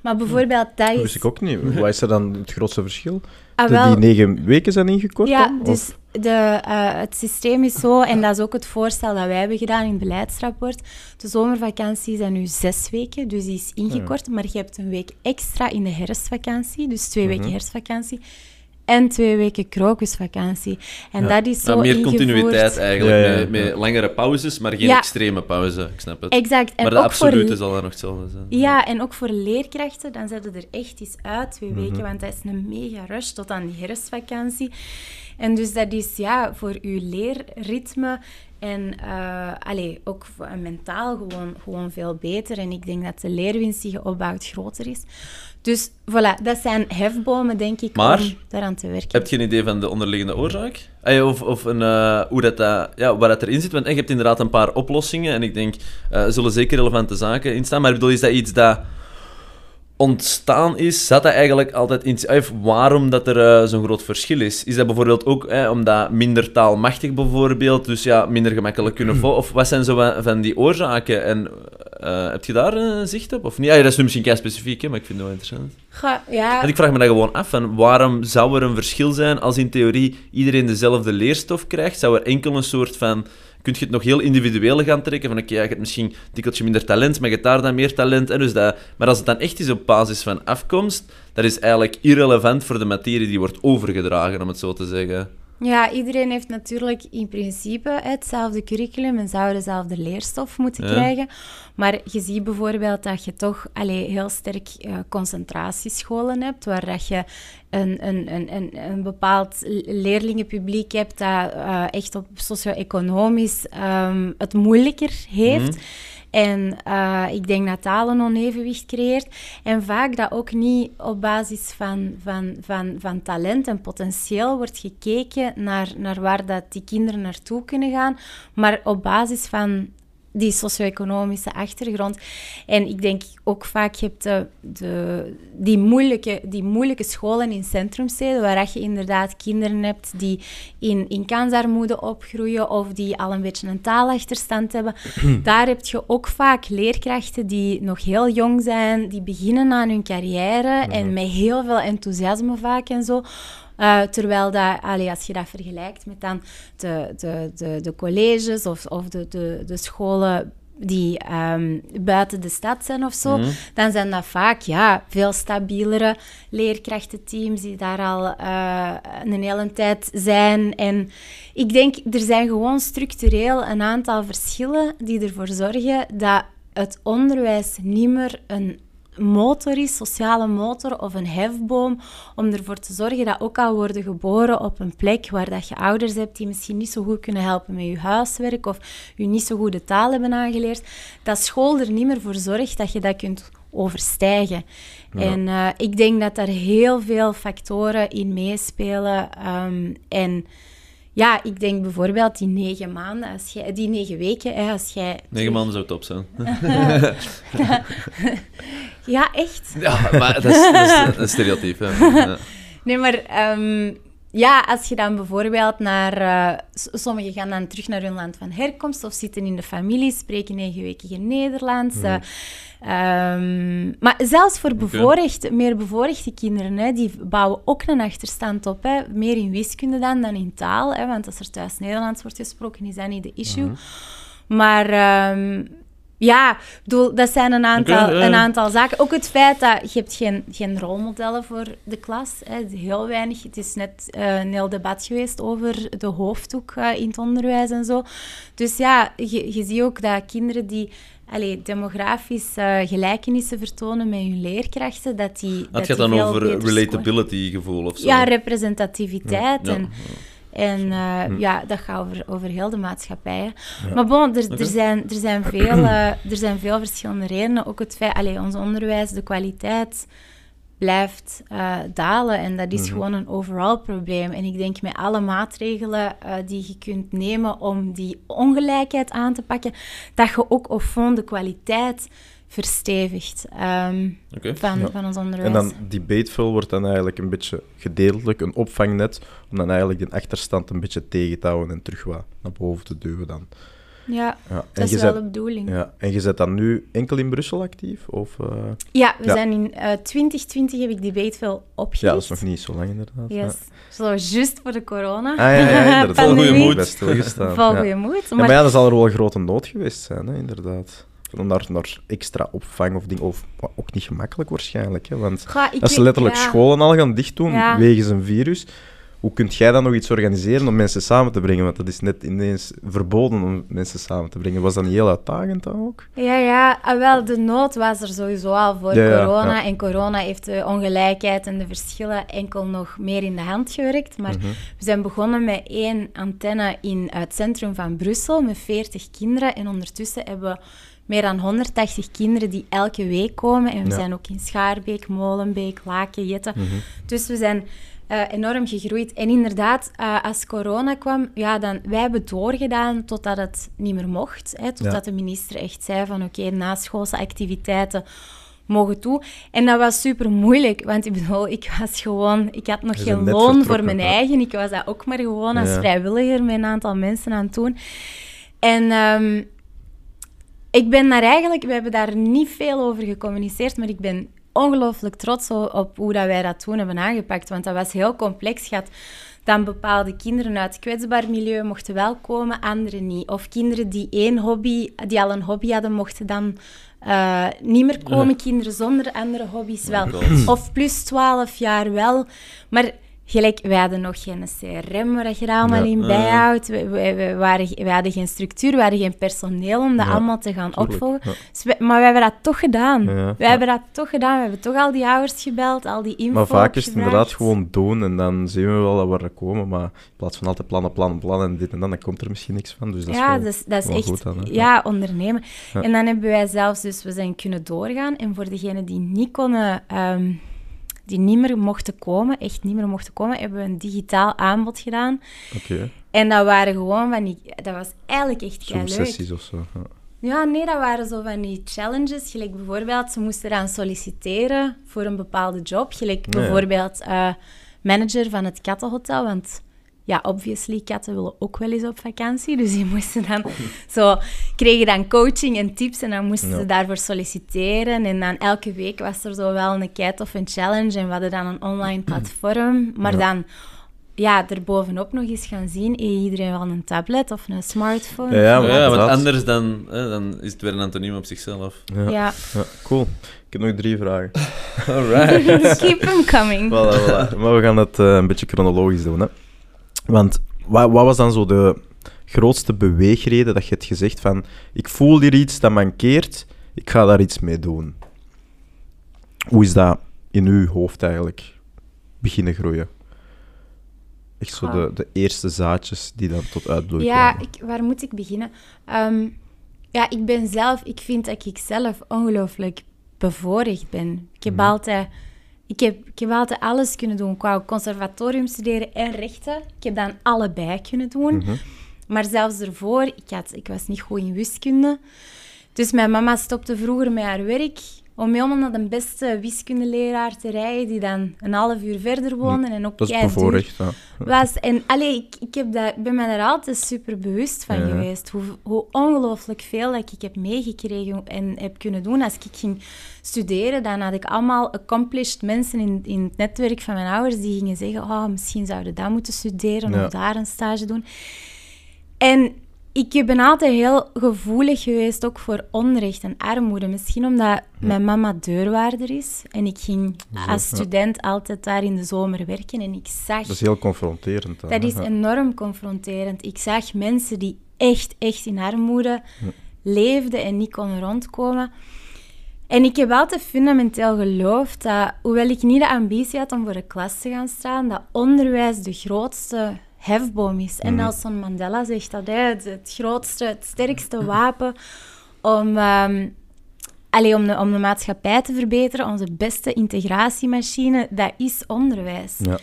S1: Maar bijvoorbeeld dat
S6: Dat
S1: is...
S6: wist ik ook niet. Wat is er dan het grootste verschil?
S1: Ah, wel,
S6: die negen weken zijn ingekort
S1: ja,
S6: dan? Of-
S1: dus de, eh, het systeem is zo, en dat is ook het voorstel dat wij hebben gedaan in het beleidsrapport. De zomervakantie zijn nu zes weken, dus die is ingekort. Maar je hebt een week extra in de herfstvakantie, dus twee
S2: Mhm.
S1: weken herfstvakantie. En twee weken krokusvakantie. En dat is zo
S2: Nou, meer
S1: ingevoerd.
S2: continuïteit eigenlijk,
S6: Ja, ja, ja.
S2: Met, met langere pauzes, maar geen
S1: Ja.
S2: extreme pauze. Ik snap het.
S1: Exact. En
S2: maar de
S1: ook voor
S2: absolute zal dan nog hetzelfde zijn.
S1: Ja, en ook voor leerkrachten, dan zetten er echt eens uit twee
S2: Mhm.
S1: weken, want dat is een mega rush tot aan die herfstvakantie. En dus dat is ja, voor uw leerritme en eh, allee, ook mentaal gewoon, gewoon veel beter. En ik denk dat de leerwinst die je opbouwt groter is. Dus voilà, dat zijn hefbomen, denk ik,
S2: Maar-
S1: om daaraan te werken.
S2: Heb je een idee van de onderliggende oorzaak? Of, of een, eh, hoe dat, dat, ja, waar dat erin zit? Want eh, je hebt inderdaad een paar oplossingen en ik denk, eh, er zullen zeker relevante zaken in staan. Maar ik bedoel, is dat iets dat ontstaan is, zat dat eigenlijk altijd in... Waarom dat er eh, zo'n groot verschil is? Is dat bijvoorbeeld ook eh, omdat minder taalmachtig bijvoorbeeld, dus ja, minder gemakkelijk kunnen volgen? Of wat zijn zo van- die oorzaken? En eh, heb je daar een zicht op? Of niet? Ja, dat is nu misschien kei specifiek, hè, maar ik vind het wel interessant.
S1: Ga- ja,
S2: Want ik vraag me dan gewoon af, van waarom zou er een verschil zijn als in theorie iedereen dezelfde leerstof krijgt? Zou er enkel een soort van... Kun je het nog heel individueel gaan trekken? Van oké, ja, je hebt misschien tikkeltje minder talent, maar je hebt daar dan meer talent. En dus dat, maar als het dan echt is op basis van afkomst, dat is eigenlijk irrelevant voor de materie die wordt overgedragen, om het zo te zeggen.
S1: Ja, iedereen heeft natuurlijk in principe hetzelfde curriculum en zou dezelfde leerstof moeten
S2: Ja.
S1: krijgen. Maar je ziet bijvoorbeeld dat je toch allee, heel sterk eh, concentratiescholen hebt, waar dat je een, een, een, een, een bepaald leerlingenpubliek hebt dat eh, echt op socio-economisch ehm, het moeilijker heeft. En eh, ik denk dat taal een onevenwicht creëert. En vaak dat ook niet op basis van, van, van, van talent en potentieel wordt gekeken naar, naar waar dat die kinderen naartoe kunnen gaan, maar op basis van die socio-economische achtergrond. En ik denk ook vaak, je hebt de, de, die, moeilijke, die moeilijke scholen in centrumsteden, waar je inderdaad kinderen hebt die in, in kansarmoede opgroeien of die al een beetje een taalachterstand hebben. Daar heb je ook vaak leerkrachten die nog heel jong zijn, die beginnen aan hun carrière en met heel veel enthousiasme vaak en zo. Uh, terwijl dat, allee, als je dat vergelijkt met dan de, de, de, de colleges of, of de, de, de scholen die um, buiten de stad zijn of zo,
S2: Mhm.
S1: dan zijn dat vaak ja, veel stabielere leerkrachtenteams die daar al uh, een hele tijd zijn. En ik denk, er zijn gewoon structureel een aantal verschillen die ervoor zorgen dat het onderwijs niet meer een motor is, sociale motor of een hefboom, om ervoor te zorgen dat ook al worden geboren op een plek waar dat je ouders hebt die misschien niet zo goed kunnen helpen met je huiswerk of je niet zo goed de taal hebben aangeleerd, dat school er niet meer voor zorgt dat je dat kunt overstijgen. Ja. En uh, ik denk dat daar heel veel factoren in meespelen um, en ja, ik denk bijvoorbeeld die negen maanden, als jij, die negen weken, hè, als jij...
S2: Negen maanden zou top zijn.
S1: ja, echt.
S2: Ja, maar dat is, dat is een stereotype. Ja.
S1: Nee, maar um, ja, als je dan bijvoorbeeld naar... Uh, sommigen gaan dan terug naar hun land van herkomst of zitten in de familie, spreken negen weken geen Nederlands. Mm. Uh, Um, maar zelfs voor bevoorrecht, okay. meer bevoorrechte kinderen, hè, die bouwen ook een achterstand op. Hè. Meer in wiskunde dan, dan in taal. Hè, want als er thuis Nederlands wordt gesproken, is dat niet de issue. -huh. Maar um, Ja, ik bedoel, dat zijn een aantal, een aantal zaken. Ook het feit dat je hebt geen, geen rolmodellen voor de klas. Hè. Heel weinig. Het is net eh, een heel debat geweest over de hoofddoek eh, in het onderwijs en zo. Dus ja, je, je ziet ook dat kinderen die allee, demografisch eh, gelijkenissen vertonen met hun leerkrachten, dat die...
S2: Het
S1: dat
S2: gaat
S1: die
S2: dan over relatability gevoel of zo.
S1: Ja, representativiteit.
S2: Ja,
S1: En, en eh,
S2: Hm.
S1: ja, dat gaat over, over heel de maatschappij. Maar bon, er, er, zijn, er, zijn veel, eh, er zijn veel verschillende redenen. Ook het feit, allee, ons onderwijs, de kwaliteit blijft eh, dalen. En dat is
S2: Mhm.
S1: gewoon een overall probleem. En ik denk met alle maatregelen die je kunt nemen om die ongelijkheid aan te pakken, dat je ook fond de kwaliteit verstevigt ehm, van,
S6: Ja.
S1: van ons onderwijs.
S6: En dan debateville wordt dan eigenlijk een beetje gedeeltelijk een opvangnet om dan eigenlijk de achterstand een beetje tegen te houden en terug wat naar boven te duwen dan.
S1: ja,
S6: Ja. En
S1: dat is wel
S6: zet-
S1: de bedoeling.
S6: Ja, en je zet dan nu enkel in Brussel actief? Of, eh,
S1: Ja, we
S6: Ja.
S1: zijn in eh 2020 heb ik Debateville opgericht.
S6: Ja, dat is nog niet zo lang inderdaad.
S1: Yes. Zo, juist voor de corona.
S6: Ah, ja, ja, inderdaad.
S2: Vol
S1: Pandemie.
S2: moed.
S6: Best.
S1: Vol goede moed.
S6: Ja,
S1: Maar,
S6: maar ja, dat zal er wel een grote nood geweest zijn, hè, inderdaad. Naar, naar extra opvang of dingen, of wat ook niet gemakkelijk waarschijnlijk. Hè, want
S1: Goh,
S6: als ze letterlijk
S1: ja.
S6: scholen al gaan dichtdoen
S1: Ja.
S6: wegens een virus, hoe kunt jij dan nog iets organiseren om mensen samen te brengen? Want dat is net ineens verboden om mensen samen te brengen. Was dat niet heel uitdagend dan ook?
S1: Ja, ja. Ah, wel, de nood was er sowieso al voor
S6: Ja,
S1: corona.
S6: ja.
S1: En corona heeft de ongelijkheid en de verschillen enkel nog meer in de hand gewerkt. Maar
S6: Mhm.
S1: we zijn begonnen met één antenne in het centrum van Brussel met 40 kinderen. En ondertussen hebben we meer dan 180 kinderen die elke week komen. En we
S6: Ja.
S1: zijn ook in Schaarbeek, Molenbeek, Laken, Jetten.
S6: Mhm.
S1: Dus we zijn eh, enorm gegroeid. En inderdaad, eh, als corona kwam, ja, dan, wij hebben doorgedaan totdat het niet meer mocht. Hè, totdat
S6: Ja.
S1: de minister echt zei van oké, naschoolse activiteiten mogen toe. En dat was super moeilijk, want ik bedoel, ik was gewoon... Ik had nog geen loon voor mijn eigen. Ik was dat ook maar gewoon als
S6: Ja.
S1: vrijwilliger met een aantal mensen aan het doen. En... ehm, ik ben daar eigenlijk, we hebben daar niet veel over gecommuniceerd, maar ik ben ongelooflijk trots op hoe dat wij dat toen hebben aangepakt. Want dat was heel complex. Had dan bepaalde kinderen uit kwetsbaar milieu mochten wel komen, anderen niet. Of kinderen die één hobby, die al een hobby hadden, mochten dan eh, niet meer komen. Kinderen zonder andere hobby's wel.
S2: God.
S1: Of plus 12 jaar wel. Maar gelijk, wij hadden nog geen CRM waar je dat allemaal
S6: Ja.
S1: in bijhoudt. We, we, we waren, we hadden geen structuur, we hadden geen personeel om dat
S6: Ja,
S1: allemaal te gaan
S6: tuurlijk,
S1: opvolgen.
S6: ja.
S1: Dus we- maar we hebben dat toch gedaan. We hebben dat toch gedaan. We hebben toch al die ouders gebeld, al die info
S6: Maar vaak is het inderdaad gewoon doen en dan zien we wel dat we er komen. Maar in plaats van altijd plannen, plannen, plannen en dit en dat, dan komt er misschien niks van. Dus dat is
S1: ja,
S6: wel,
S1: dat is, dat is
S6: wel
S1: echt
S6: goed dan,
S1: ja, ondernemen. En dan hebben wij zelfs, dus we zijn kunnen doorgaan. En voor degenen die niet konden, ehm, die niet meer mochten komen, echt niet meer mochten komen, hebben we een digitaal aanbod gedaan.
S6: Oké,
S1: En dat waren gewoon van die, dat was eigenlijk echt leuk.
S6: Zoom-sessies of zo. Ja.
S1: Ja, nee, dat waren zo van die challenges. Gelijk bijvoorbeeld, ze moesten dan solliciteren voor een bepaalde job. Gelijk bijvoorbeeld eh, manager van het kattenhotel, want ja, obviously, katten willen ook wel eens op vakantie. Dus die moesten dan zo, kregen dan coaching en tips en dan moesten
S6: Ja.
S1: ze daarvoor solliciteren. En dan elke week was er zo wel een kei of een challenge en we hadden dan een online platform. Maar
S6: Ja.
S1: dan, ja, erbovenop nog eens gaan zien, heeft iedereen wel een tablet of een smartphone.
S6: Ja, ja,
S1: of
S6: maar
S2: Ja, want anders dan, hè, dan is het weer een antoniem op zichzelf.
S6: Ja.
S1: ja.
S6: Ja, cool. Ik heb nog drie vragen.
S2: Alright.
S1: Keep them coming.
S6: Voilà, voilà. Maar we gaan het eh, een beetje chronologisch doen. Hè. Want wat, wat was dan zo de grootste beweegreden dat je hebt gezegd van ik voel hier iets dat mankeert, ik ga daar iets mee doen? Hoe is dat in uw hoofd eigenlijk beginnen groeien? Echt zo de, de eerste zaadjes die dan tot uitbloei
S1: Ja, ik, waar moet ik beginnen? Ehm, ja, ik ben zelf, ik vind dat ik zelf ongelooflijk bevoorrecht ben. Ik heb,
S6: Mhm.
S1: altijd, ik, heb, ik heb altijd alles kunnen doen. Ik wou conservatorium studeren en rechten. Ik heb dan allebei kunnen doen.
S6: Mhm.
S1: Maar zelfs ervoor, ik, had, ik was niet goed in wiskunde. Dus mijn mama stopte vroeger met haar werk om helemaal naar de beste wiskundeleraar te rijden, die dan een half uur verder woonde en ook
S6: Dat is
S1: keiduur
S6: bevoorrecht. Ja.
S1: was. En allee, ik, ik, heb dat, ik ben me daar altijd super bewust van
S6: Ja.
S1: geweest. Hoe, hoe ongelooflijk veel dat ik heb meegekregen en heb kunnen doen. Als ik ging studeren, dan had ik allemaal accomplished mensen in, in het netwerk van mijn ouders die gingen zeggen, oh, misschien zouden dat moeten studeren
S6: Ja.
S1: of daar een stage doen. En ik ben altijd heel gevoelig geweest ook voor onrecht en armoede. Misschien omdat mijn mama deurwaarder is. En ik ging als student altijd daar in de zomer werken. En ik zag...
S6: Dat is heel confronterend. Dan,
S1: Dat
S6: hè?
S1: is enorm confronterend. Ik zag mensen die echt, echt in armoede leefden en niet konden rondkomen. En ik heb altijd fundamenteel geloofd dat, hoewel ik niet de ambitie had om voor de klas te gaan staan, dat onderwijs de grootste hefboom is. En Nelson Mandela zegt dat, hè, het, het grootste, het sterkste wapen om, allee, om, de, om de maatschappij te verbeteren, onze beste integratiemachine, dat is onderwijs.
S6: Ja.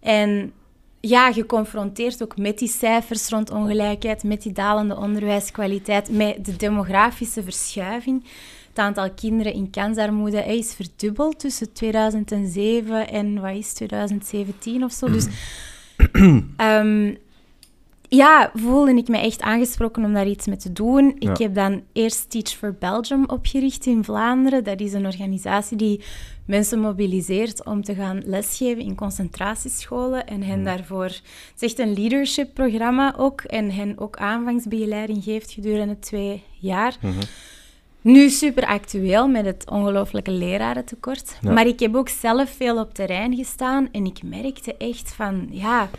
S1: En ja, geconfronteerd ook met die cijfers rond ongelijkheid, met die dalende onderwijskwaliteit, met de demografische verschuiving. Het aantal kinderen in kansarmoede is verdubbeld tussen 2007 en wat is 2017 of zo. Dus ehm, ja, voelde ik me echt aangesproken om daar iets mee te doen.
S6: Ja.
S1: Ik heb dan eerst Teach for Belgium opgericht in Vlaanderen. Dat is een organisatie die mensen mobiliseert om te gaan lesgeven in concentratiescholen en hen daarvoor... Het is echt een leadership-programma ook en hen ook aanvangsbegeleiding geeft gedurende twee jaar. Nu super actueel met het ongelooflijke lerarentekort.
S6: Ja.
S1: Maar ik heb ook zelf veel op terrein gestaan en ik merkte echt van, ja,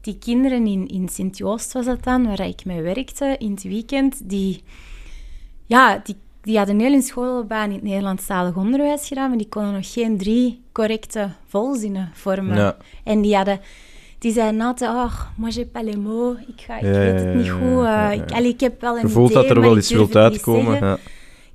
S1: die kinderen in, in Sint-Joost was dat dan, waar ik mee werkte in het weekend, die, ja, die, die hadden heel hun schoolbaan in het Nederlandstalig onderwijs gedaan, maar die konden nog geen drie correcte volzinnen vormen.
S6: Ja.
S1: En die hadden... Die zeiden altijd, oh, moi j'ai pas les mots, ik, ga, ik
S6: Ja,
S1: weet het niet goed.
S6: ja,
S1: eh, ik, allee, ik heb wel een
S6: Je voelt
S1: idee,
S6: dat er wel iets wilt uitkomen. Ja,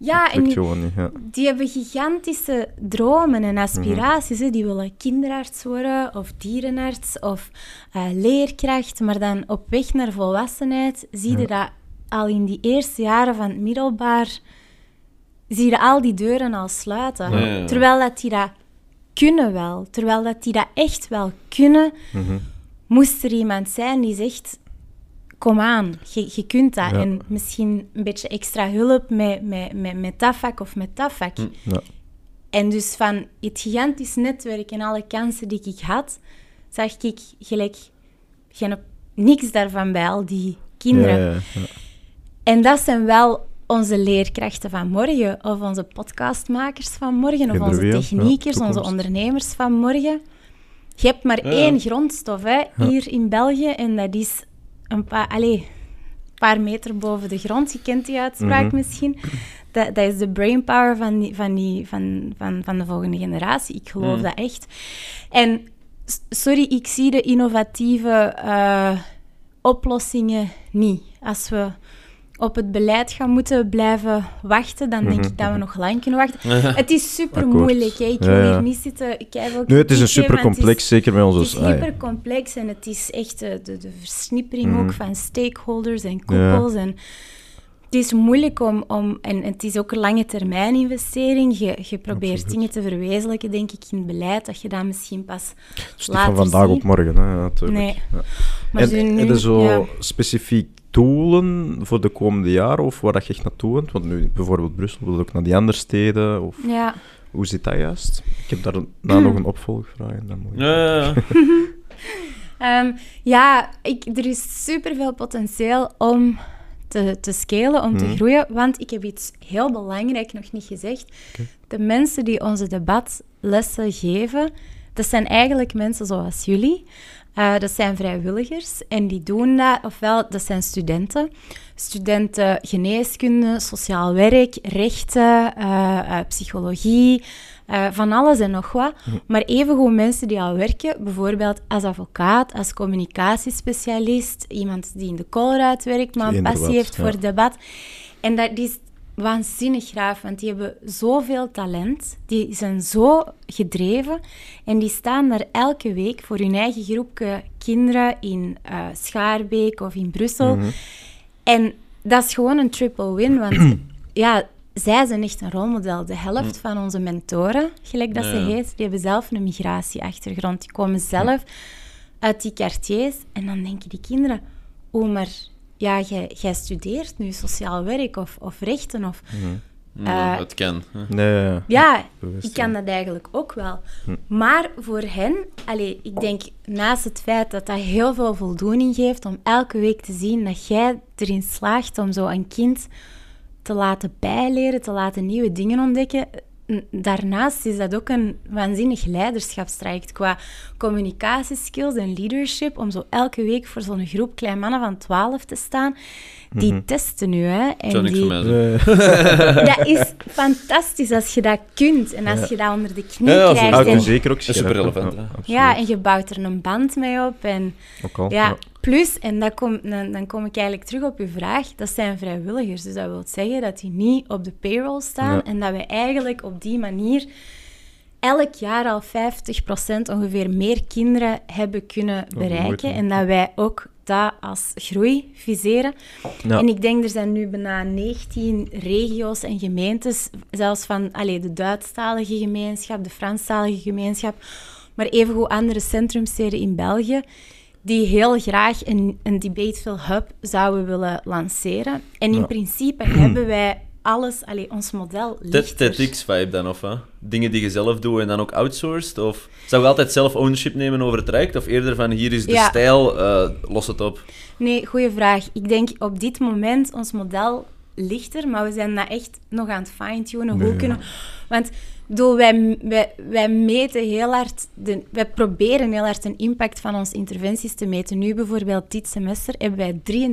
S1: Ja, en die,
S6: gewoon niet. Ja.
S1: die hebben gigantische dromen en aspiraties. Hè. Die willen kinderarts worden, of dierenarts, of eh, leerkracht. Maar dan op weg naar volwassenheid zie je dat al in die eerste jaren van het middelbaar... Zie je al die deuren al sluiten.
S2: Ja, ja, ja.
S1: Terwijl dat die dat kunnen wel. Terwijl dat die dat echt wel kunnen,
S6: Mhm.
S1: moest er iemand zijn die zegt... Kom aan, je, je kunt dat.
S6: Ja.
S1: En misschien een beetje extra hulp met, met, met, met dat vak of met dat vak.
S6: Ja.
S1: En dus van het gigantisch netwerk en alle kansen die ik had, zag ik gelijk geen, niks daarvan bij al die kinderen.
S6: Ja, ja, ja.
S1: En dat zijn wel onze leerkrachten van morgen, of onze podcastmakers van morgen, of onze techniekers, onze ondernemers van morgen. Je hebt maar één grondstof hè, hier in België, en dat is een paar, allez, paar meter boven de grond. Je kent die uitspraak
S6: Mhm.
S1: misschien. Dat, dat is de brainpower van, die, van, die, van, van, van de volgende generatie. Ik geloof
S2: Mhm.
S1: dat echt. En sorry, ik zie de innovatieve eh, oplossingen niet. Als we op het beleid gaan moeten blijven wachten, dan denk ik dat we nog lang kunnen wachten. Het is super moeilijk. Hè. Ik wil
S6: Ja, ja.
S1: hier niet zitten. keiveel
S6: Nu, het is een super complex, zeker met onze...
S1: het is
S6: ah, ja.
S1: hyper complex en het is echt de, de, de versnippering
S6: Mhm.
S1: ook van stakeholders en koepels. En het is moeilijk om, om, en het is ook een lange termijn investering. Je, je probeert
S6: Absoluut.
S1: dingen te verwezenlijken, denk ik, in het beleid, dat je dat misschien pas
S6: Het is niet
S1: later
S6: van vandaag op morgen, hè, natuurlijk.
S1: Nee.
S6: Ja.
S1: Maar
S6: En
S1: zo nu-
S6: heb zo
S1: ja.
S6: specifiek doelen voor de komende jaren, of waar dat je echt naartoe bent? Want nu, bijvoorbeeld Brussel, wil ook naar die andere steden, of
S1: Ja.
S6: hoe zit dat juist? Ik heb daar na nog een opvolgvraag. en Dan moet je-
S2: Ja, ja, ja.
S1: Ehm, ja, ik, er is superveel potentieel om te, te scalen, om te
S6: Mhm.
S1: groeien. Want ik heb iets heel belangrijk nog niet gezegd. De mensen die onze debatlessen geven, dat zijn eigenlijk mensen zoals jullie. Eh, dat zijn vrijwilligers en die doen dat, ofwel dat zijn studenten. Studenten geneeskunde, sociaal werk, rechten, eh, eh, psychologie, van alles en nog wat. Maar evengoed mensen die al werken, bijvoorbeeld als advocaat, als communicatiespecialist, iemand die in de koolruit werkt, maar een passie heeft
S6: ja.
S1: voor debat. En dat is waanzinnig graaf, want die hebben zoveel talent, die zijn zo gedreven en die staan daar elke week voor hun eigen groepje kinderen in eh, Schaarbeek of in Brussel.
S6: Mhm.
S1: En dat is gewoon een triple win, want ja, zij zijn echt een rolmodel. De helft van onze mentoren, gelijk dat ze heet, die hebben zelf een migratieachtergrond. Die komen zelf uit die quartiers en dan denken die kinderen, oh, maar ja, jij, jij studeert nu sociaal werk of, of rechten of...
S2: Mm,
S1: Eh,
S2: het kan. hè.
S6: Nee,
S1: Ja, ik kan dat eigenlijk ook wel.
S6: Hm.
S1: Maar voor hen, allee, ik denk naast het feit dat dat heel veel voldoening geeft om elke week te zien dat jij erin slaagt om zo een kind te laten bijleren, te laten nieuwe dingen ontdekken. Daarnaast is dat ook een waanzinnig leiderschapstraject qua communicatieskills en leadership. Om zo elke week voor zo'n groep klein mannen van 12 te staan. Die testen nu, hè. En
S2: niks
S1: die, dat is fantastisch als je dat kunt en als je dat onder de knie
S2: Ja, ja,
S1: krijgt.
S6: houdt
S1: en,
S6: u zeker ook
S2: super relevant,
S1: ja, en je bouwt er een band mee op. En,
S6: Ook al,
S1: ja,
S6: ja.
S1: Plus, en dat kom, dan, dan kom ik eigenlijk terug op uw vraag, dat zijn vrijwilligers. Dus dat wil zeggen dat die niet op de payroll staan
S6: Ja.
S1: en dat wij eigenlijk op die manier elk jaar al 50% ongeveer meer kinderen hebben kunnen
S6: mooi,
S1: bereiken. en dat wij ook dat als groei viseren.
S6: Ja.
S1: En ik denk, er zijn nu bijna 19 regio's en gemeentes, zelfs van allee, de Duitsstalige gemeenschap, de Franstalige gemeenschap, maar evengoed andere centrumsteden in België, die heel graag een, een Debateville Hub zouden willen lanceren. En in
S6: Ja.
S1: principe hebben wij alles, allee, ons model ligt
S2: Ted. TEDx-vibe dan, of hè? Dingen die je zelf doet en dan ook outsourced? Of zou je altijd zelf ownership nemen over het traject? Of eerder van, hier is de
S1: Ja.
S2: stijl, eh, los het op?
S1: Nee, goede vraag. Ik denk op dit moment, ons model ligt er, maar we zijn dat echt nog aan het fine-tunen. Hoe
S6: Nee.
S1: kunnen... Want bedoel, wij, wij, wij meten heel hard, de, wij proberen heel hard een impact van onze interventies te meten. Nu bijvoorbeeld dit semester hebben wij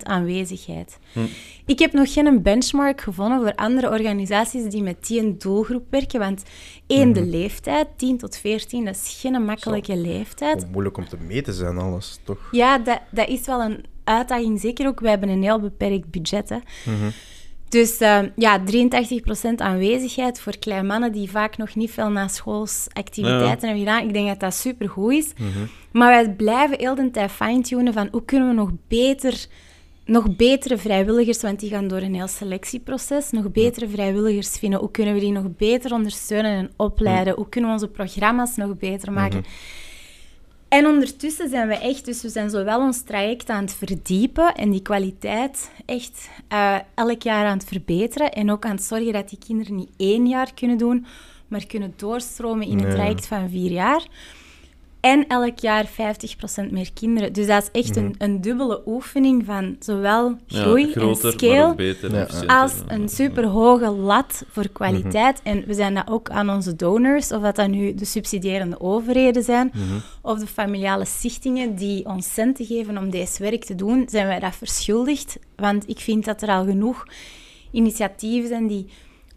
S1: 83% aanwezigheid.
S2: Hm.
S1: Ik heb nog geen benchmark gevonden voor andere organisaties die met die een doelgroep werken. Want één, de leeftijd, 10 tot 14, dat is geen makkelijke leeftijd.
S6: Moeilijk om te meten zijn, alles, toch?
S1: Ja, dat, dat is wel een uitdaging. Zeker ook, wij hebben een heel beperkt budget. Hè. Dus eh, ja, 83% aanwezigheid voor kleine mannen die vaak nog niet veel na schoolsactiviteiten hebben gedaan. Ik denk dat dat supergoed is. Maar wij blijven heel de tijd fine-tunen van hoe kunnen we nog beter... Nog betere vrijwilligers, want die gaan door een heel selectieproces. Nog betere vrijwilligers vinden. Hoe kunnen we die nog beter ondersteunen en opleiden? Hoe kunnen we onze programma's nog beter maken? En ondertussen zijn we echt, dus we zijn zowel ons traject aan het verdiepen en die kwaliteit echt eh, elk jaar aan het verbeteren. En ook aan het zorgen dat die kinderen niet één jaar kunnen doen, maar kunnen doorstromen in een traject van vier jaar. En elk jaar 50% meer kinderen. Dus dat is echt een, een dubbele oefening van zowel groei
S2: ja, groter,
S1: en scale
S2: beter.
S6: Ja.
S1: als een superhoge lat voor kwaliteit. En we zijn dat ook aan onze donors, of dat dat nu de subsidierende overheden zijn, of de familiale stichtingen die ons centen geven om deze werk te doen, zijn wij dat verschuldigd. Want ik vind dat er al genoeg initiatieven zijn die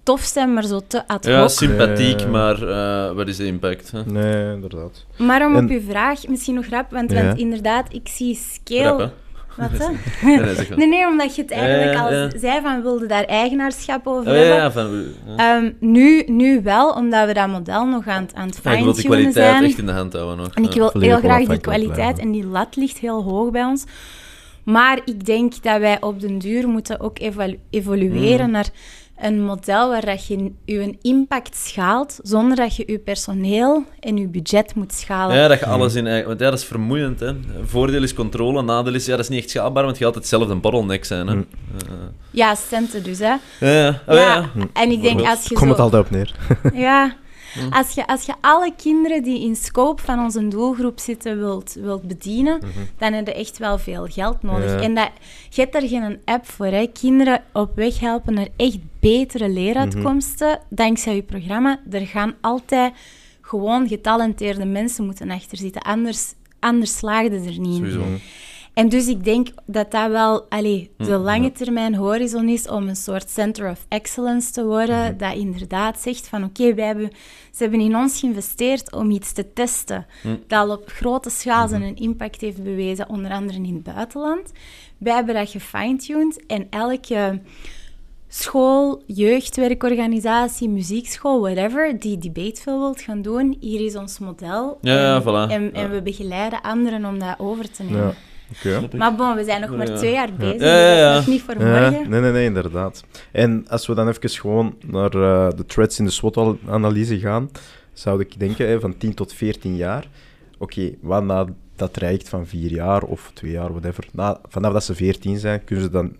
S1: tof zijn, maar zo te ad
S2: Ja,
S1: hoc.
S2: sympathiek,
S6: Ja.
S2: maar eh, wat is de impact? Hè?
S6: Nee, inderdaad.
S1: maar om
S6: En-
S1: op uw vraag, misschien nog rap, want,
S6: Ja.
S1: want inderdaad, ik zie scale...
S2: Rap?
S1: Wat, hè?
S2: Nee, nee,
S1: omdat je het eigenlijk
S2: Ja,
S1: al
S2: ja.
S1: zei van wilde daar eigenaarschap over
S2: Oh,
S1: hebben.
S2: ja, van, ja.
S1: Ehm, nu, nu wel, omdat we dat model nog aan, het- aan het
S2: Ja, ik wil die
S1: fine-tunen
S2: kwaliteit
S1: zijn.
S2: echt in de hand houden nog.
S1: En ik wil
S6: volledig
S1: heel graag die kwaliteit en die lat ligt heel hoog bij ons. Maar ik denk dat wij op den duur moeten ook evolueren
S2: Mm.
S1: naar een model waar dat je je impact schaalt, zonder dat je je personeel en je budget moet schalen.
S2: Ja, dat je alles in eigen... Want ja, dat is vermoeiend, hè. Voordeel is controle, nadeel is... Ja, dat is niet echt schaalbaar, want je gaat altijd zelf een bottleneck zijn, hè.
S6: Mm.
S1: Ja, centen dus, hè.
S2: Ja, ja. Oh, ja.
S1: En ik denk als je
S6: Komt het altijd op neer.
S1: Ja, als je, als je alle kinderen die in scope van onze doelgroep zitten wilt, wilt bedienen, dan heb je echt wel veel geld nodig. En dat, je hebt daar geen app voor. Hè. Kinderen op weg helpen naar echt betere leeruitkomsten, dankzij je programma. Er gaan altijd gewoon getalenteerde mensen moeten achter zitten. Anders, anders slaagden er niet in. En dus ik denk dat dat wel allee, de
S2: Mm,
S1: lange termijn horizon is om een soort center of excellence te worden,
S2: Mm-hmm.
S1: dat inderdaad zegt van oké, wij hebben, ze hebben in ons geïnvesteerd om iets te testen
S2: Mm.
S1: dat al op grote schaal zijn
S2: Mm-hmm.
S1: een impact heeft bewezen, onder andere in het buitenland. Wij hebben dat gefine-tuned en elke school, jeugdwerkorganisatie, muziekschool, whatever, die debateville wilt gaan doen, hier is ons model.
S2: Ja, ja,
S1: en,
S2: voilà.
S1: En, en
S2: Ja.
S1: we begeleiden anderen om dat over te nemen.
S6: Ja. Oké.
S1: Maar bon, we zijn nog maar
S2: Ja.
S1: twee jaar bezig.
S2: Ja, ja, ja.
S1: Dat is nog niet voor
S6: Ja,
S1: morgen.
S6: nee, nee, nee, inderdaad. En als we dan even gewoon naar eh, de threads in de SWOT-analyse gaan, zou ik denken hè, van 10 tot 14 jaar. Oké, wat na dat traject van vier jaar of twee jaar, whatever, na, vanaf dat ze 14 zijn, kunnen ze dan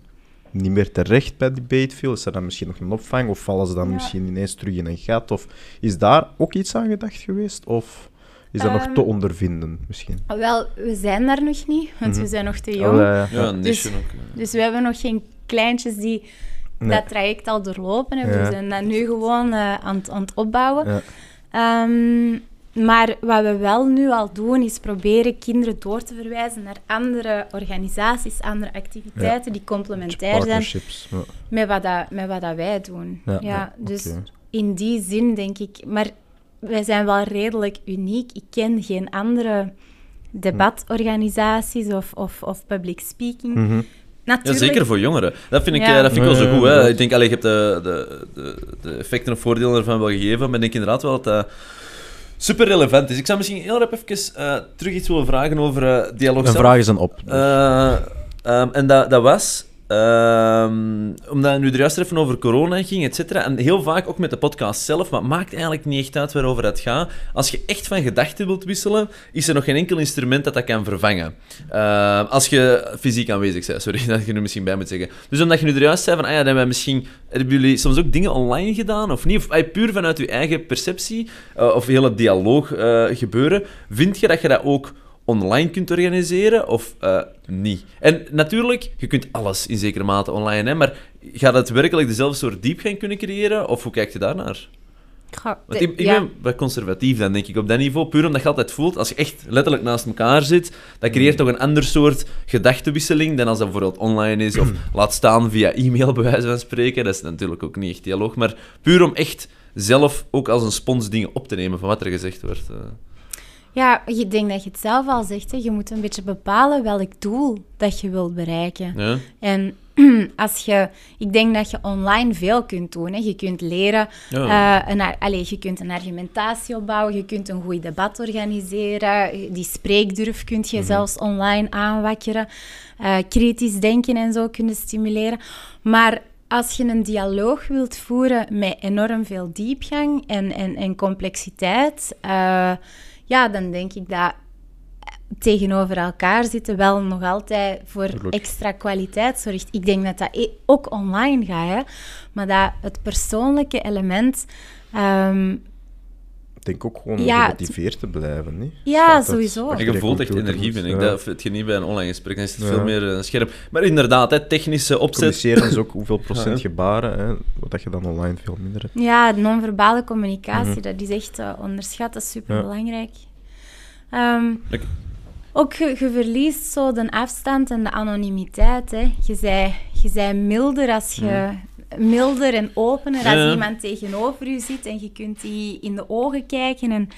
S6: niet meer terecht bij Debateville? Is er dan misschien nog een opvang? Of vallen ze dan
S1: Ja.
S6: misschien ineens terug in een gat? Of is daar ook iets aan gedacht geweest? Of is dat nog
S1: Ehm,
S6: te ondervinden misschien?
S1: Wel, we zijn daar nog niet, want we zijn nog te jong.
S6: Oh, ja,
S2: een
S1: Dus-
S2: niche ook. ja.
S1: Dus we hebben nog geen kleintjes die
S6: Nee.
S1: dat traject al doorlopen hebben.
S6: Ja.
S1: We zijn dat nu gewoon eh, aan, het- aan het opbouwen.
S6: Ja.
S1: Ehm, maar wat we wel nu al doen, is proberen kinderen door te verwijzen naar andere organisaties, andere activiteiten die complementair zijn
S6: Partnerships. Ja.
S1: met wat, dat, met wat dat wij doen.
S6: Ja,
S1: Ja,
S6: ja,
S1: dus in die zin denk ik... Maar wij zijn wel redelijk uniek. Ik ken geen andere debatorganisaties of, of, of public speaking.
S6: Mhm.
S2: Ja,
S1: Natuurlijk,
S2: zeker voor jongeren. Dat vind ik,
S1: Ja.
S2: eh, dat vind ik wel
S6: Ja,
S2: zo
S6: ja,
S2: goed. Hè. Ik denk, allee, je hebt de, de, de, de effecten en voordelen ervan wel gegeven, maar ik denk inderdaad wel dat dat super relevant is. Ik zou misschien heel rap even eh, terug iets willen vragen over eh, dialoog
S6: Een
S2: zelf.
S6: vraag is een op.
S2: Eh, ehm, en dat, dat was... ehm, omdat nu er juist even over corona ging, et cetera. En heel vaak ook met de podcast zelf, maar het maakt eigenlijk niet echt uit waarover het gaat. Als je echt van gedachten wilt wisselen, is er nog geen enkel instrument dat dat kan vervangen. Eh, als je fysiek aanwezig bent, sorry, dat je nu misschien bij moet zeggen. Dus omdat je nu er juist zei van, ah ja, dan hebben misschien... Hebben jullie soms ook dingen online gedaan, of niet? Of ah, puur vanuit je eigen perceptie, eh, of hele dialoog eh, gebeuren, vind je dat je dat ook online kunt organiseren of eh, niet. En natuurlijk, je kunt alles in zekere mate online, hè, maar gaat het werkelijk dezelfde soort diepgang kunnen creëren? Of hoe kijk je daarnaar?
S1: Goh,
S2: Want ik, ik
S1: ja.
S2: ben wat conservatief dan, denk ik, op dat niveau. Puur omdat je altijd voelt, als je echt letterlijk naast elkaar zit, dat creëert toch een ander soort gedachtenwisseling dan als dat bijvoorbeeld online is, of laat staan via e-mail, bij wijze van spreken. Dat is natuurlijk ook niet echt dialoog, maar puur om echt zelf ook als een spons dingen op te nemen van wat er gezegd wordt. eh.
S1: Ja, ik denk dat je het zelf al zegt. Hè. Je moet een beetje bepalen welk doel dat je wilt bereiken.
S2: Ja?
S1: En als je, ik denk dat je online veel kunt doen. Hè. Je kunt leren,
S2: Ja.
S1: eh, een, allee, je kunt een argumentatie opbouwen, je kunt een goed debat organiseren, die spreekdurf kun je zelfs online aanwakkeren, eh, kritisch denken en zo kunnen stimuleren. Maar als je een dialoog wilt voeren met enorm veel diepgang en, en, en complexiteit, eh, ja, dan denk ik dat tegenover elkaar zitten wel nog altijd voor extra kwaliteit zorgt. Ik denk dat dat e- ook online gaat, hè? maar dat het persoonlijke element. ehm,
S6: denk ook gewoon om
S1: Ja,
S6: gemotiveerd te blijven. Niet?
S1: Ja,
S6: dat
S1: sowieso.
S2: En je
S6: je
S2: voelt echt energie, vind ik.
S6: ja.
S2: Dat vind je niet bij een online gesprek. Dan is het
S6: Ja.
S2: veel meer eh, scherp. Maar inderdaad, hè, technische opzet.
S6: Communiceren is ook hoeveel procent gebaren, hè, wat dat je dan online veel minder hebt.
S1: ja, non-verbale communicatie,
S6: Mhm.
S1: dat is echt eh, onderschat, dat is superbelangrijk. Ehm,
S2: Ik-
S1: ook je, je verliest zo de afstand en de anonimiteit. Hè. Je zij, je zij milder als je... Milder en opener als iemand tegenover je zit en je kunt die in de ogen kijken. En,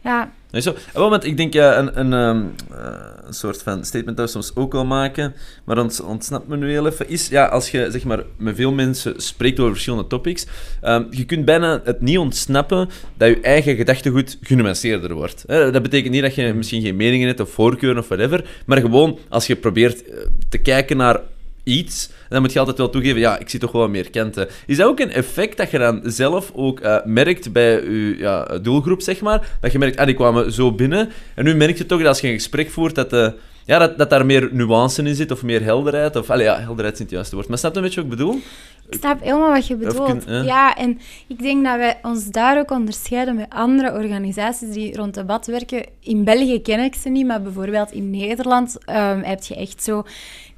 S1: ja,
S2: Nee, zo. Moment, ik denk ja, een, een, ehm, eh, een soort van statement dat we soms ook wel maken, maar ont, ontsnapt me nu heel even, is ja, als je zeg maar, met veel mensen spreekt over verschillende topics, ehm, je kunt bijna het niet ontsnappen dat je eigen gedachtegoed genuanceerder wordt. Dat betekent niet dat je misschien geen meningen hebt of voorkeuren of whatever, maar gewoon als je probeert eh, te kijken naar iets, dan moet je altijd wel toegeven, ja, ik zie toch wel meer kanten. Is dat ook een effect dat je dan zelf ook eh, merkt bij je ja, doelgroep, zeg maar? Dat je merkt, ah, die kwamen zo binnen. En nu merk je toch dat als je een gesprek voert, dat, eh, ja, dat, dat daar meer nuance in zit, of meer helderheid. Of, allee, ja, helderheid is niet het juiste woord. Maar snap je een beetje wat ik bedoel?
S1: Ik snap helemaal wat je bedoelt.
S2: kun- ja.
S1: ja. en ik denk dat wij ons daar ook onderscheiden met andere organisaties die rond debat werken. In België ken ik ze niet, maar bijvoorbeeld in Nederland ehm, heb je echt zo...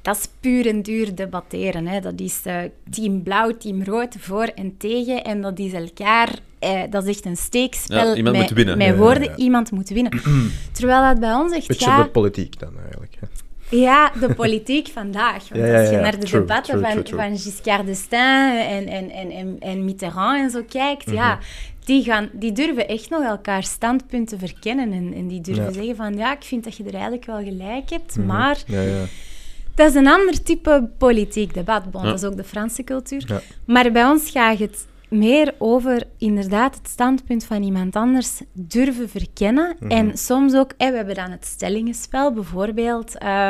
S1: Dat is puur en duur debatteren. Hè. Dat is eh, team blauw, team rood, voor en tegen. En dat is elkaar... Eh, dat is echt een steekspel
S2: Ja, iemand
S1: met,
S2: moet winnen.
S1: met
S6: ja,
S1: woorden.
S6: ja.
S1: Iemand moet winnen. Terwijl dat bij ons echt
S6: Beetje
S1: gaat...
S6: politiek dan eigenlijk. Hè.
S1: Ja, de politiek vandaag. Want
S6: Ja,
S1: als je naar de
S6: True,
S1: debatten
S6: true,
S1: van,
S6: true, true.
S1: van Giscard d'Estaing en, en, en, en, en Mitterrand en zo kijkt,
S6: Mhm.
S1: ja, die, gaan, die durven echt nog elkaar standpunten verkennen. En, en die durven zeggen van, ja, ik vind dat je er eigenlijk wel gelijk hebt,
S6: Mhm.
S1: maar
S6: Ja, ja.
S1: dat is een ander type politiek debat. Bon,
S2: Ja.
S1: Dat is ook de Franse cultuur. Maar bij ons gaat het meer over inderdaad het standpunt van iemand anders durven verkennen.
S6: Mhm.
S1: En soms ook, we hebben dan het stellingenspel, bijvoorbeeld. eh,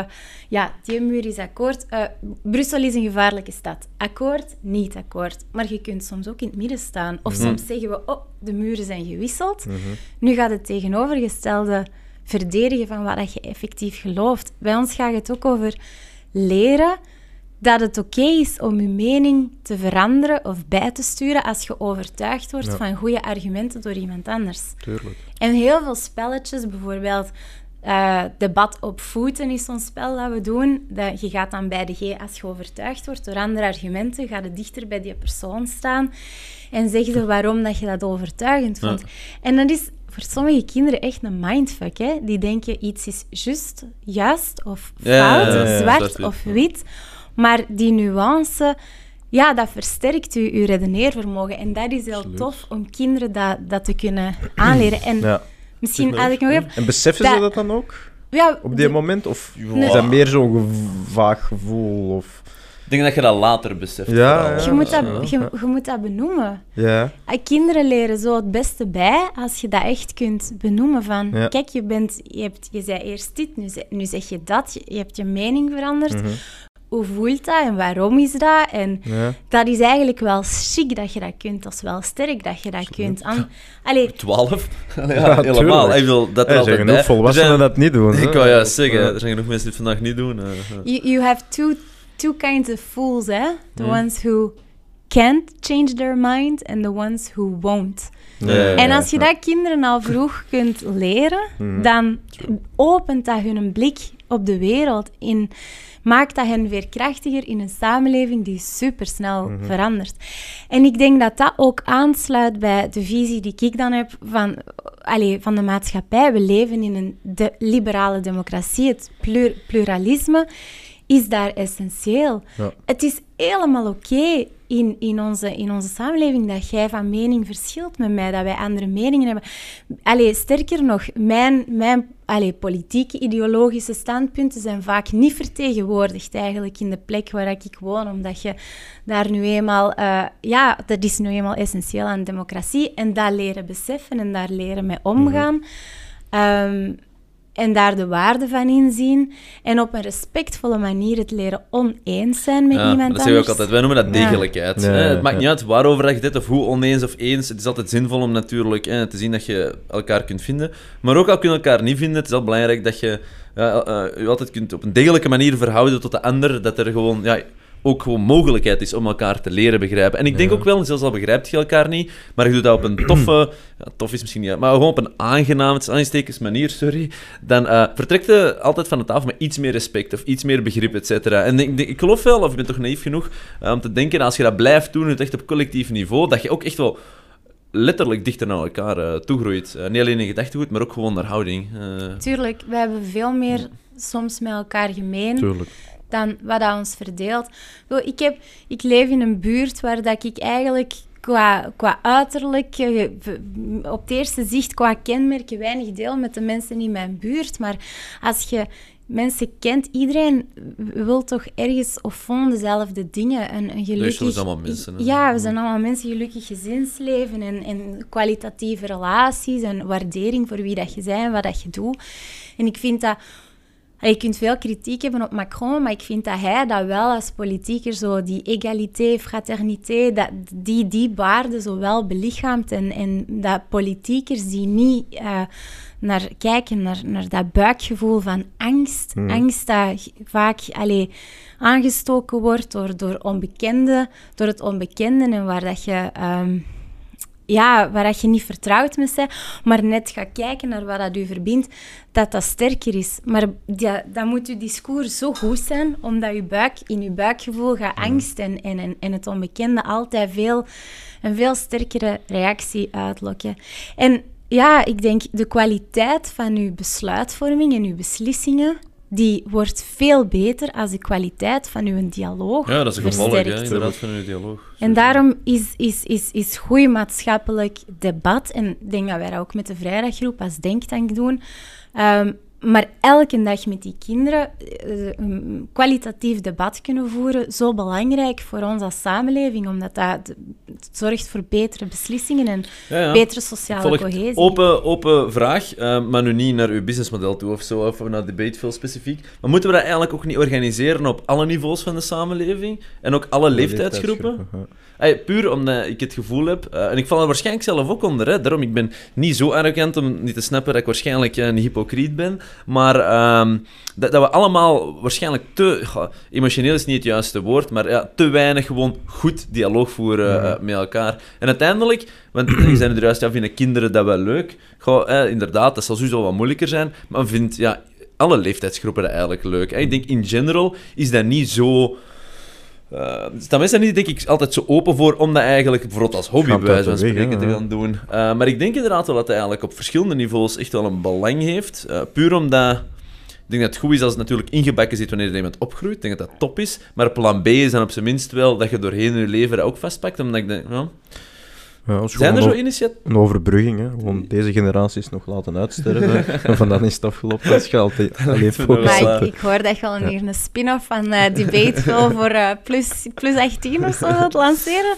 S1: ja, die muur is akkoord. Eh, Brussel is een gevaarlijke stad. Akkoord, niet akkoord. Maar je kunt soms ook in het midden staan. Of soms zeggen we, oh, de muren zijn gewisseld. Nu gaat het tegenovergestelde verdedigen van wat dat je effectief gelooft. Bij ons gaat het ook over leren dat het oké is om je mening te veranderen of bij te sturen als je overtuigd wordt
S6: Ja.
S1: van goede argumenten door iemand anders.
S6: Tuurlijk.
S1: En heel veel spelletjes, bijvoorbeeld eh, debat op voeten is zo'n spel dat we doen. Dat je gaat dan bij de G, als je overtuigd wordt door andere argumenten, ga je dichter bij die persoon staan en zeg je waarom dat je dat overtuigend vond. En dat is voor sommige kinderen echt een mindfuck. Hè? Die denken iets is juist, juist of fout,
S2: ja,
S1: zwart of wit. Maar die nuance, ja, dat versterkt je, je redeneervermogen. En dat is heel
S6: Absoluut.
S1: tof om kinderen dat, dat te kunnen aanleren. En
S6: Ja.
S1: misschien
S2: maar.
S1: ik nog even...
S6: En beseffen
S1: Dat-
S6: ze dat dan ook?
S1: Ja,
S6: Op die
S1: de-
S6: moment? Of is dat meer zo'n gev- vaag gevoel? Of...
S2: Ik denk dat je dat later beseft.
S6: Ja,
S1: je, moet dat,
S6: Ja.
S1: je, je moet dat benoemen.
S6: Ja.
S1: Ah, Kinderen leren zo het beste bij als je dat echt kunt benoemen. Van,
S6: Ja.
S1: kijk, je, bent, je, hebt, je zei eerst dit, nu, nu zeg je dat. Je, je hebt je mening veranderd.
S6: Mhm.
S1: Hoe voelt dat en waarom is dat? En
S6: ja.
S1: dat is eigenlijk wel chic dat je dat kunt. Dat is wel sterk dat je dat kunt. An- Allee,
S2: 12? ja,
S6: Ja,
S2: helemaal. Ik wil dat er
S6: Er
S2: altijd bij.
S6: genoeg volwassenen
S2: Er zijn-
S6: dat niet doen. hè.
S2: Ik wou juist zeggen, er zijn genoeg mensen die het vandaag niet doen. eh,
S1: you, you have two, two kinds of fools, hè? The
S2: Hmm.
S1: ones who can't change their mind and the ones who won't.
S6: Ja, ja,
S1: En als je
S6: ja.
S1: dat kinderen al vroeg kunt leren,
S6: Mhm.
S1: dan opent dat hun blik op de wereld. In, maakt dat hen veerkrachtiger in een samenleving die supersnel
S6: Mhm.
S1: verandert. En ik denk dat dat ook aansluit bij de visie die ik dan heb van, allee, van de maatschappij. We leven in een de liberale democratie. Het plur- pluralisme is daar essentieel.
S6: Ja.
S1: Het is helemaal oké in, in, onze, in onze samenleving dat jij van mening verschilt met mij, dat wij andere meningen hebben. Allee, sterker nog, mijn, mijn allee, politieke, ideologische standpunten zijn vaak niet vertegenwoordigd eigenlijk in de plek waar ik woon, omdat je daar nu eenmaal... eh, ja, dat is nu eenmaal essentieel aan democratie en dat leren beseffen en daar leren mee omgaan. Ehm, en daar de waarde van inzien. En op een respectvolle manier het leren oneens zijn met
S2: Ja,
S1: iemand
S2: dat zeggen we ook altijd. Wij noemen dat degelijkheid.
S6: Ja,
S2: hè.
S6: ja,
S2: Het maakt niet uit waarover dat je dit of hoe oneens of eens. Het is altijd zinvol om natuurlijk hè, te zien dat je elkaar kunt vinden. Maar ook al kun je elkaar niet vinden, het is wel belangrijk dat je ja, eh, je altijd kunt op een degelijke manier verhouden tot de ander. Dat er gewoon... Ja, ook gewoon mogelijkheid is om elkaar te leren begrijpen. En ik denk
S6: Ja.
S2: ook wel, zelfs al begrijpt je elkaar niet, maar je doet dat op een toffe, ja, tof is misschien niet, maar gewoon op een aangename, aanstekens manier, sorry, dan eh, vertrekt je altijd van de tafel met iets meer respect of iets meer begrip, et cetera. En ik, ik geloof wel, of ik ben toch naïef genoeg, eh, om te denken, als je dat blijft doen, het echt op collectief niveau, dat je ook echt wel letterlijk dichter naar elkaar eh, toegroeit. Niet alleen in gedachtegoed, maar ook gewoon naar houding. Eh,
S1: Tuurlijk, we hebben veel meer soms met elkaar gemeen
S6: Tuurlijk.
S1: Dan wat dat ons verdeelt. Ik, heb, ik leef in een buurt waar dat ik eigenlijk qua, qua uiterlijk, op het eerste zicht, qua kenmerken, weinig deel met de mensen in mijn buurt. Maar als je mensen kent, iedereen wil toch ergens of fond dezelfde dingen. Een, een gelukkig...
S2: zijn allemaal mensen, hè.
S1: Ja, we zijn allemaal mensen, gelukkig gezinsleven en, en kwalitatieve relaties en waardering voor wie dat je bent en wat dat je doet. En ik vind dat... Je kunt veel kritiek hebben op Macron, maar ik vind dat hij dat wel als politieker zo die egalité, fraternité, dat, die, die waarden zo wel belichaamt. En, en dat politiekers die niet eh, naar kijken, naar, naar dat buikgevoel van angst. Angst dat vaak allee, aangestoken wordt door, door, onbekende, door het onbekende en waar dat je... ehm, ja, waar dat je niet vertrouwd mee bent, maar net gaat kijken naar wat dat u verbindt, dat dat sterker is. Maar ja, dan moet uw discours zo goed zijn, omdat uw buik, in uw buikgevoel gaat angst en, en, en, en het onbekende altijd veel, een veel sterkere reactie uitlokken. En ja, ik denk de kwaliteit van uw besluitvorming en uw beslissingen, die wordt veel beter als de kwaliteit van uw dialoog
S2: ja, dat is een gevolg, inderdaad, van je dialoog.
S1: En daarom is, is, is, is goed maatschappelijk debat, en ik denk dat wij dat ook met de vrijdaggroep als denktank doen, ehm, maar elke dag met die kinderen eh, een kwalitatief debat kunnen voeren, zo belangrijk voor ons als samenleving, omdat dat zorgt voor betere beslissingen en
S2: Ja, ja.
S1: betere sociale
S2: Volgt
S1: cohesie.
S2: Open, open vraag, eh, maar nu niet naar uw businessmodel toe of zo, of naar debate veel specifiek. Maar moeten we dat eigenlijk ook niet organiseren op alle niveaus van de samenleving? En ook alle leeftijdsgroepen?
S6: ja.
S2: Puur omdat ik het gevoel heb, eh, en ik val er waarschijnlijk zelf ook onder, hè, daarom ik ben niet zo arrogant om niet te snappen dat ik waarschijnlijk eh, een hypocriet ben, Maar ehm, dat, dat we allemaal waarschijnlijk te... emotioneel is niet het juiste woord, maar ja, te weinig gewoon goed dialoog voeren eh, met elkaar. En uiteindelijk, want je zei er juist, ja, vinden kinderen dat wel leuk? Goh, eh, inderdaad, dat zal sowieso wat moeilijker zijn, maar vindt ja, alle leeftijdsgroepen dat eigenlijk leuk. Ik denk, in general is dat niet zo... staan mensen daar niet, denk ik, altijd zo open voor om dat eigenlijk bijvoorbeeld als hobby bij wijze van
S6: weg,
S2: spreken te gaan doen. Eh, maar ik denk inderdaad wel dat het eigenlijk op verschillende niveaus echt wel een belang heeft. Eh, puur omdat... Ik denk dat het goed is als het natuurlijk ingebakken zit wanneer er iemand opgroeit. Ik denk dat dat top is. Maar plan B is dan op zijn minst wel dat je doorheen je leven dat ook vastpakt. Omdat ik denk, ja,
S6: Ja,
S2: zijn er zo initiatieven?
S6: Een overbrugging, hè. Gewoon deze generaties nog laten uitsterven. en van dan is het afgelopen. Dat is je altijd alleen
S1: Maar ik, ik hoor dat je al hier een spin-off van eh Debateville voor eh, plus, plus 18 of zo wilt lanceren.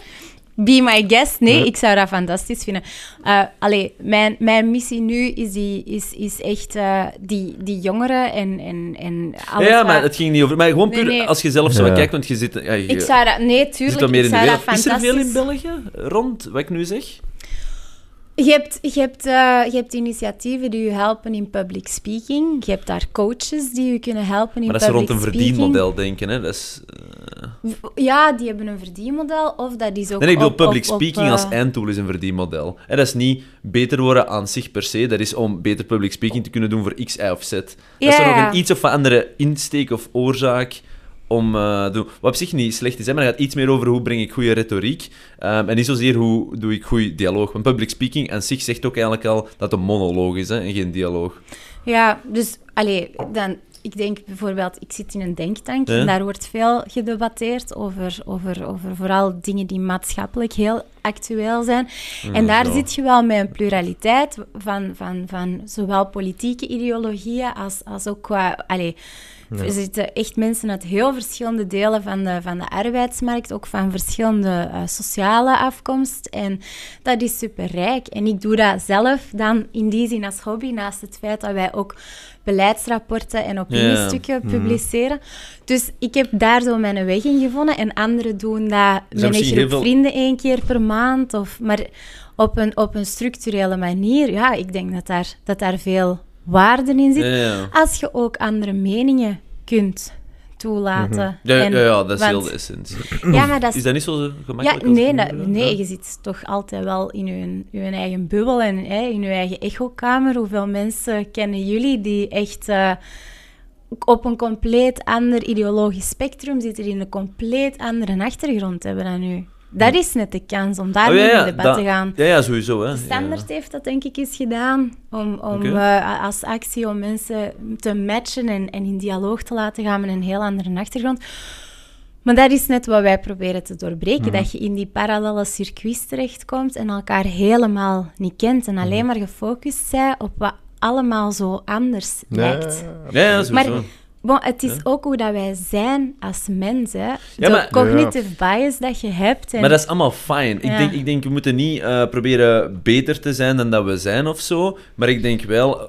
S1: Be my guest. Nee,
S6: Ja.
S1: ik zou dat fantastisch vinden. Eh allee, mijn, mijn missie nu is, die, is, is echt eh, die, die jongeren en, en, en alles
S2: Ja, maar het ging niet over... Maar gewoon puur
S1: Nee, nee.
S2: als je zelf zo
S6: Ja.
S2: kijkt, want je zit... Ja, je,
S1: Ik zou dat... Nee,
S2: zit
S1: tuurlijk.
S2: meer
S1: ik
S2: in de
S1: zou dat
S2: wereld. Is er veel in
S1: fantastisch-
S2: België rond wat ik nu zeg?
S1: Je hebt, je, hebt, eh, je hebt initiatieven die je helpen in public speaking. Je hebt daar coaches die je kunnen helpen in
S2: Maar dat is
S1: public
S2: rond een
S1: speaking.
S2: verdienmodel denken, hè. Dat is...
S1: Ja, die hebben een verdienmodel. Of dat is ook
S2: Nee, ik bedoel,
S1: op-
S2: public
S1: op- op,
S2: speaking
S1: eh,
S2: als einddoel is een verdienmodel. En dat is niet beter worden aan zich per se, dat is om beter public speaking te kunnen doen voor X, Y of Z. Dat is dan nog een iets of andere insteek of oorzaak om eh, te doen. Wat op zich niet slecht is, hè, maar het gaat iets meer over hoe breng ik goede retoriek. ehm, en niet zozeer hoe doe ik goed dialoog. Want public speaking aan zich zegt ook eigenlijk al dat het een monoloog is hè, en geen dialoog.
S1: Ja, dus allee, dan, ik denk bijvoorbeeld, ik zit in een denktank
S2: Ja.
S1: en daar wordt veel gedebatteerd over, over, over vooral dingen die maatschappelijk heel actueel zijn. en daar
S2: zo.
S1: zit je wel met een pluraliteit van, van, van zowel politieke ideologieën als, als ook qua... Allee, Er zitten echt mensen uit heel verschillende delen van de, van de arbeidsmarkt, ook van verschillende eh, sociale afkomst. En dat is superrijk. En ik doe dat zelf dan in die zin als hobby, naast het feit dat wij ook beleidsrapporten en opiniestukken publiceren. Dus ik heb daar zo mijn weg in gevonden. En anderen doen dat met een groep
S2: veel-
S1: vrienden één keer per maand. Of, maar op een, op een structurele manier, ja, ik denk dat daar, dat daar veel waarde in zit.
S2: Ja, ja.
S1: Als je ook andere meningen kunt toelaten.
S2: Ja, ja,
S1: En-
S2: ja, dat is heel de essentie.
S1: Ja, maar dat
S2: Is
S1: is...
S2: dat niet zo
S1: Ja,
S2: gemakkelijk? als
S1: nee, dat- nee,
S2: Ja?
S1: je zit toch altijd wel in je, je eigen bubbel en hè, in je eigen echokamer. Hoeveel mensen kennen jullie die echt eh, op een compleet ander ideologisch spectrum zitten, die een compleet andere achtergrond hebben dan u? Dat is net de kans om daarmee
S2: Oh, ja, ja,
S1: in debat
S2: dat-
S1: te gaan.
S2: Ja, ja, sowieso. Hè.
S1: De standaard heeft dat denk ik eens gedaan, om, om eh, als actie om mensen te matchen en, en in dialoog te laten gaan met een heel andere achtergrond. Maar dat is net wat wij proberen te doorbreken,
S2: Mhm.
S1: dat je in die parallele circuits terechtkomt en elkaar helemaal niet kent en
S2: Mhm.
S1: alleen maar gefocust bent op wat allemaal zo anders lijkt.
S2: Ja, ja, sowieso.
S1: Maar bon, het is ook hoe dat wij zijn als mensen.
S2: Ja,
S1: de cognitive bias dat je hebt. En,
S2: Maar dat is allemaal fijn. Ik, denk, ik denk, we moeten niet eh, proberen beter te zijn dan dat we zijn of zo. Maar ik denk wel... eh,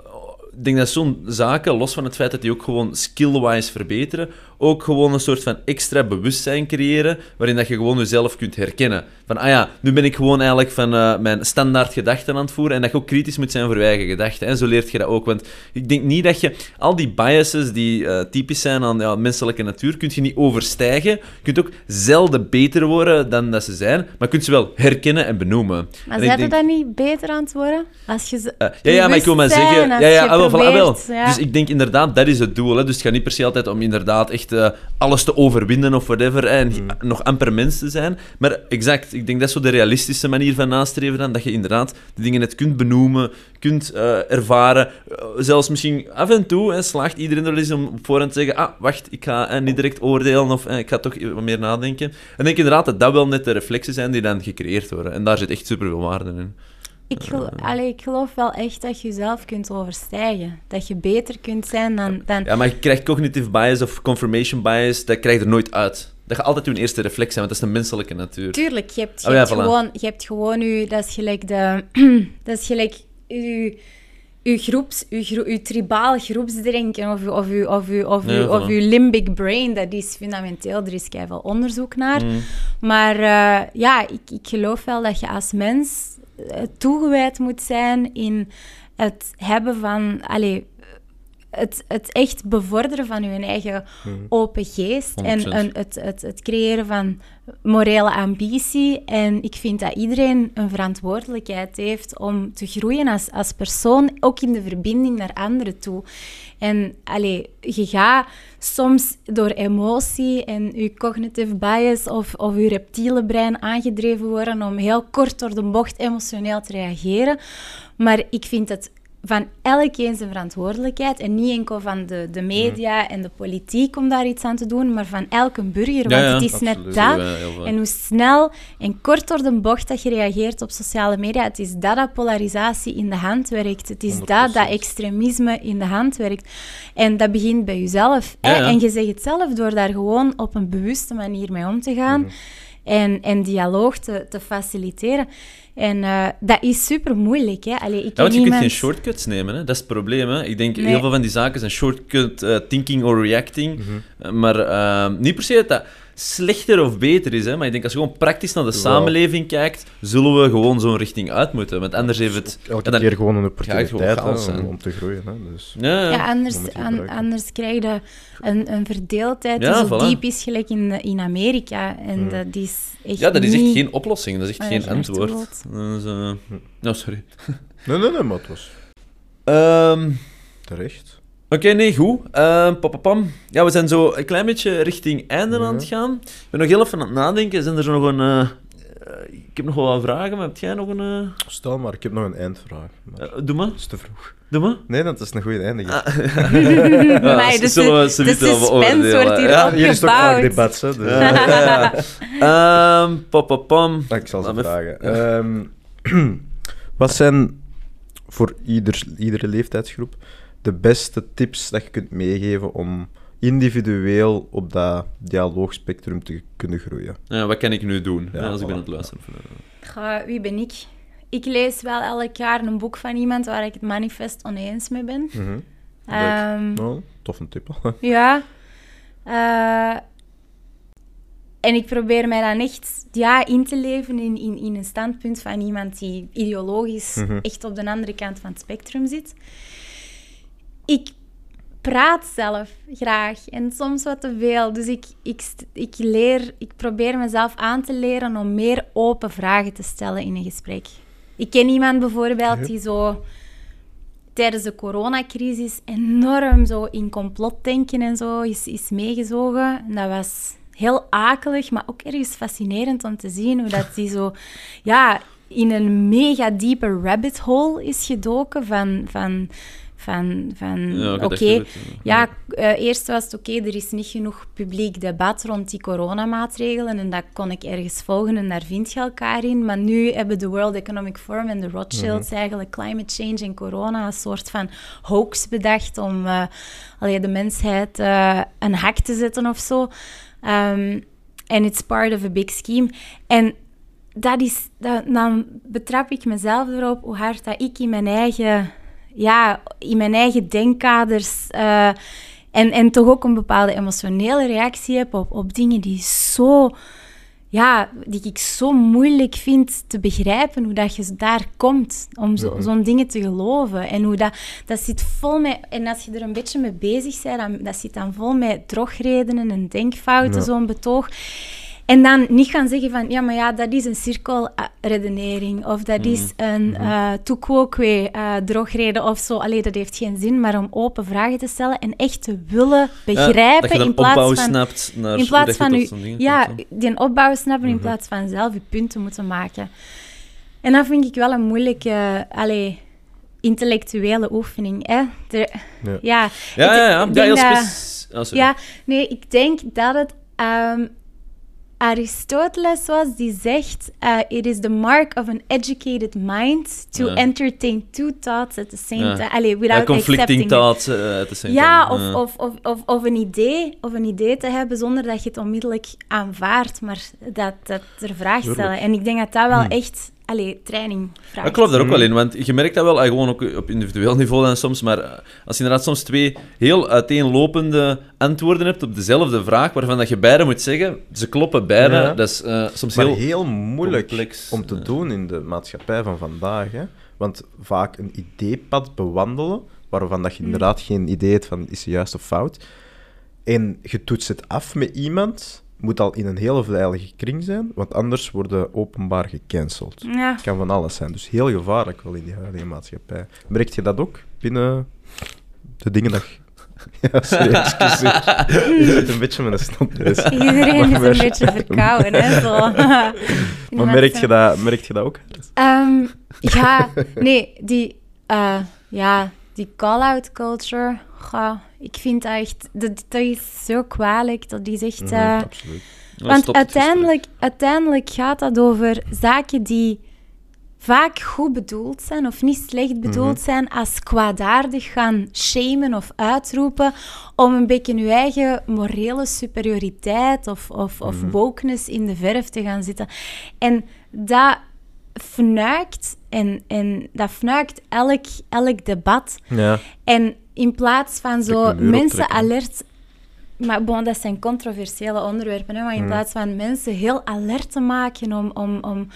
S2: Ik denk dat zo'n zaken, los van het feit dat die ook gewoon skill-wise verbeteren, ook gewoon een soort van extra bewustzijn creëren, waarin dat je gewoon jezelf kunt herkennen. Van, ah ja, nu ben ik gewoon eigenlijk van eh, mijn standaard gedachten aan het voeren, en dat je ook kritisch moet zijn voor je eigen gedachten. En zo leert je dat ook. Want ik denk niet dat je al die biases die eh, typisch zijn aan ja, menselijke natuur, kun je niet overstijgen. Je kunt ook zelden beter worden dan dat ze zijn, maar je kunt ze wel herkennen en benoemen.
S1: Maar
S2: En ik
S1: zijn
S2: denk-
S1: dan niet beter aan het worden? Als je ze
S2: eh, ja, ja, maar ik wil maar zeggen... Ja, ja, ah, wel, voilà, ah, wel.
S1: probeert, ja.
S2: Dus ik denk inderdaad, dat is het doel. Hè. Dus het gaat niet per se altijd om inderdaad echt eh, alles te overwinnen of whatever. En nog amper mens te zijn. Maar exact, ik denk dat is zo de realistische manier van nastreven dan. Dat je inderdaad de dingen net kunt benoemen, kunt eh, ervaren. Eh, zelfs misschien af en toe hè, slaagt iedereen er eens om op voorhand te zeggen ah, wacht, ik ga niet direct oordelen of ik ga toch wat meer nadenken. En ik denk inderdaad dat dat wel net de reflexen zijn die dan gecreëerd worden. En daar zit echt superveel waarde in.
S1: Ik, gel- allee, ik geloof wel echt dat je jezelf kunt overstijgen. Dat je beter kunt zijn dan... dan
S2: Ja, maar je krijgt cognitive bias of confirmation bias, dat krijg je er nooit uit. Dat gaat altijd je eerste reflex zijn, want dat is de menselijke natuur.
S1: Tuurlijk, je hebt, je
S2: Oh ja,
S1: hebt
S2: voilà.
S1: gewoon, je hebt gewoon je, dat is gelijk de, dat is gelijk je, je groeps, je, gro- je tribaal groepsdenken of, je- of, je, of, je, of, je,
S2: Ja,
S1: of
S2: voilà.
S1: je limbic brain, dat is fundamenteel, er is veel onderzoek naar.
S2: Mm.
S1: Maar eh, ja, ik, ik geloof wel dat je als mens eh, toegewijd moet zijn in het hebben van, allee, het, het echt bevorderen van je eigen open geest en
S2: 100%.
S1: een, het, het, het creëren van morele ambitie. En ik vind dat iedereen een verantwoordelijkheid heeft om te groeien als, als persoon, ook in de verbinding naar anderen toe. En allee, je gaat soms door emotie en je cognitive bias of, of je reptiele brein aangedreven worden om heel kort door de bocht emotioneel te reageren. Maar ik vind het van elkeen zijn verantwoordelijkheid en niet enkel van de, de media en de politiek om daar iets aan te doen, maar van elke burger.
S2: Ja,
S1: Want het is
S6: absoluut.
S1: net dat. En hoe snel en kort door de bocht dat je reageert op sociale media, het is dat dat polarisatie in de hand werkt. Het is dat dat
S6: 100%.
S1: extremisme in de hand werkt. En dat begint bij jezelf. hè.
S2: Ja.
S1: En je zegt het zelf door daar gewoon op een bewuste manier mee om te gaan
S2: Mhm.
S1: En, en dialoog te, te faciliteren. En eh, dat is super moeilijk. Hè? Allee, ik
S2: Ja, want je kunt geen shortcuts nemen, hè? dat is het probleem. Hè? Ik denk,
S1: Nee.
S2: heel veel van die zaken zijn shortcut eh, thinking or reacting. Eh, Maar niet per se dat dat slechter of beter is, hè? maar ik denk als je gewoon praktisch naar de samenleving kijkt, zullen we gewoon zo'n richting uit moeten. Want anders heeft het...
S6: Elke
S2: dan-
S6: keer gewoon een opportuniteit
S2: gewoon
S6: hè, om, om te groeien. Hè. Dus,
S2: Ja, ja.
S1: Ja, anders, an- anders krijg je een, een verdeeldheid
S2: Ja,
S1: die zo
S2: voilà.
S1: diep is gelijk in, in Amerika. En dat is echt
S2: Ja, dat is echt
S1: niet
S2: geen oplossing, dat is echt
S1: waar
S2: geen antwoord. eh, Nou, sorry.
S6: nee, nee, nee, maar het was
S2: Ehm,
S6: terecht.
S2: Oké, nee, goed. Ehm, papapam. Ja, we zijn zo een klein beetje richting einde aan het gaan. Ik ben nog heel even aan het nadenken. Zijn er zo nog een... eh, eh, ik heb nog wel wat vragen, maar heb jij nog een... eh,
S6: Stel maar, ik heb nog een eindvraag. Maar
S2: doe maar,
S6: dat is te vroeg.
S2: doe maar.
S6: Nee, dat is een goede eindiging.
S2: Ja,
S1: Maar de,
S2: zullen we
S1: de suspense wordt hier
S2: Ja,
S6: hier is toch vaak debat, hè? Dus,
S2: Ja. Ehm, papapam.
S6: Ah, ik zal ze vragen. Ehm, wat zijn voor ieder, iedere leeftijdsgroep de beste tips dat je kunt meegeven om individueel op dat dialoogspectrum te kunnen groeien?
S2: Ja, wat kan ik nu doen
S6: Ja,
S2: ja, als ik ben aan het luisteren?
S1: Goh, wie ben ik? Ik lees wel elk jaar een boek van iemand waar ik het manifest oneens mee ben.
S6: Mhm.
S1: Ehm,
S6: Nou, tof een tip.
S1: Ja. Eh, en ik probeer mij dan echt ja, in te leven in, in, in een standpunt van iemand die ideologisch
S6: Mhm.
S1: echt op de andere kant van het spectrum zit. Ik praat zelf graag en soms wat te veel. Dus ik, ik, ik, leer, ik probeer mezelf aan te leren om meer open vragen te stellen in een gesprek. Ik ken iemand bijvoorbeeld die zo tijdens de coronacrisis enorm zo in complotdenken en zo is, is meegezogen. En dat was heel akelig, maar ook ergens fascinerend om te zien hoe dat die zo ja, in een mega diepe rabbit hole is gedoken van... van van, van
S2: Ja,
S1: oké, ja, eh, eerst was het oké, er is niet genoeg publiek debat rond die coronamaatregelen en dat kon ik ergens volgen en daar vind je elkaar in. Maar nu hebben de World Economic Forum en de Rothschilds eigenlijk climate change en corona een soort van hoax bedacht om eh, allee, de mensheid eh, een hak te zetten of zo. Ehm, En it's part of a big scheme. En dat is, dat, dan betrap ik mezelf erop hoe hard dat ik in mijn eigen, ja, in mijn eigen denkkaders eh, en, en toch ook een bepaalde emotionele reactie heb op, op dingen die zo, ja, die ik zo moeilijk vind te begrijpen, hoe dat je daar komt om zo, zo'n dingen te geloven. En hoe dat, dat zit vol met, en als je er een beetje mee bezig bent, dan, dat zit dan vol met drogredenen en denkfouten,
S6: Ja.
S1: zo'n betoog. En dan niet gaan zeggen van, ja, maar ja, dat is een cirkelredenering. Of dat is een uh, toekwokwe uh, drogreden of zo. Allee, dat heeft geen zin, maar om open vragen te stellen en echt te willen begrijpen.
S2: dat je dan
S1: in plaats
S2: opbouw
S1: van,
S2: snapt naar
S1: in plaats van u, ja, die opbouw snappen in plaats van zelf je punten moeten maken. En dat vind ik wel een moeilijke, allee, intellectuele oefening. Hè?
S6: Ja.
S1: ja,
S2: Ja,
S1: het-
S2: ja, ja. ja
S1: dat- ja, nee, ik denk dat het ehm, Aristoteles was die zegt: uh, It is the mark of an educated mind to
S2: Ja.
S1: entertain two thoughts at the same
S2: Ja.
S1: time. Allee,
S2: Ja,
S1: without
S2: conflicting
S1: accepting it.
S2: thoughts eh, at the same
S1: Ja,
S2: time.
S1: of, of, of, of, of, een idee, of een idee te hebben zonder dat je het onmiddellijk aanvaardt, maar dat, dat er vraag stellen. En ik denk dat dat wel echt allee, training vraagt.
S2: Ja, ik geloof daar ook wel in, want je merkt dat wel, eh, gewoon ook op individueel niveau dan soms, maar eh, als je inderdaad soms twee heel uiteenlopende antwoorden hebt op dezelfde vraag, waarvan dat je beide moet zeggen, ze kloppen beide,
S6: Ja.
S2: dat is eh, soms
S6: Maar
S2: heel...
S6: heel, moeilijk
S2: complex,
S6: om te
S2: ja.
S6: doen in de maatschappij van vandaag. Hè? Want vaak een ideepad bewandelen, waarvan dat je
S1: Mm.
S6: inderdaad geen idee hebt van is het juist of fout. En je toetst het af met iemand, moet al in een hele veilige kring zijn, want anders worden openbaar gecanceld.
S1: Ja.
S6: Het kan van alles zijn, dus heel gevaarlijk wel in die huidige maatschappij. Merk je dat ook binnen de dingen dat je... Ja, sorry, excuseer. Je zit een beetje met een snotneus.
S1: Iedereen is een beetje verkouden, hè. Zo.
S6: Maar merk je dat, merk je dat ook?
S1: Ehm, ja, nee, die, eh, ja, die call-out culture, goh, ik vind dat echt, dat, dat is zo kwalijk. Dat is echt...
S6: Mhm,
S1: eh,
S6: absoluut.
S1: Want
S2: gesprek.
S1: uiteindelijk, uiteindelijk gaat dat over zaken die vaak goed bedoeld zijn of niet slecht bedoeld
S2: Mhm.
S1: zijn, als kwaadaardig gaan shamen of uitroepen om een beetje je eigen morele superioriteit of, of, of
S2: Mhm.
S1: wokeness in de verf te gaan zitten. En dat fnuikt en, en dat fnuikt elk, elk debat.
S6: Ja.
S1: En in plaats van zo mensen alert... Maar bon, dat zijn controversiële onderwerpen. Hè? Maar in
S6: Mm.
S1: plaats van mensen heel alert te maken om, om, om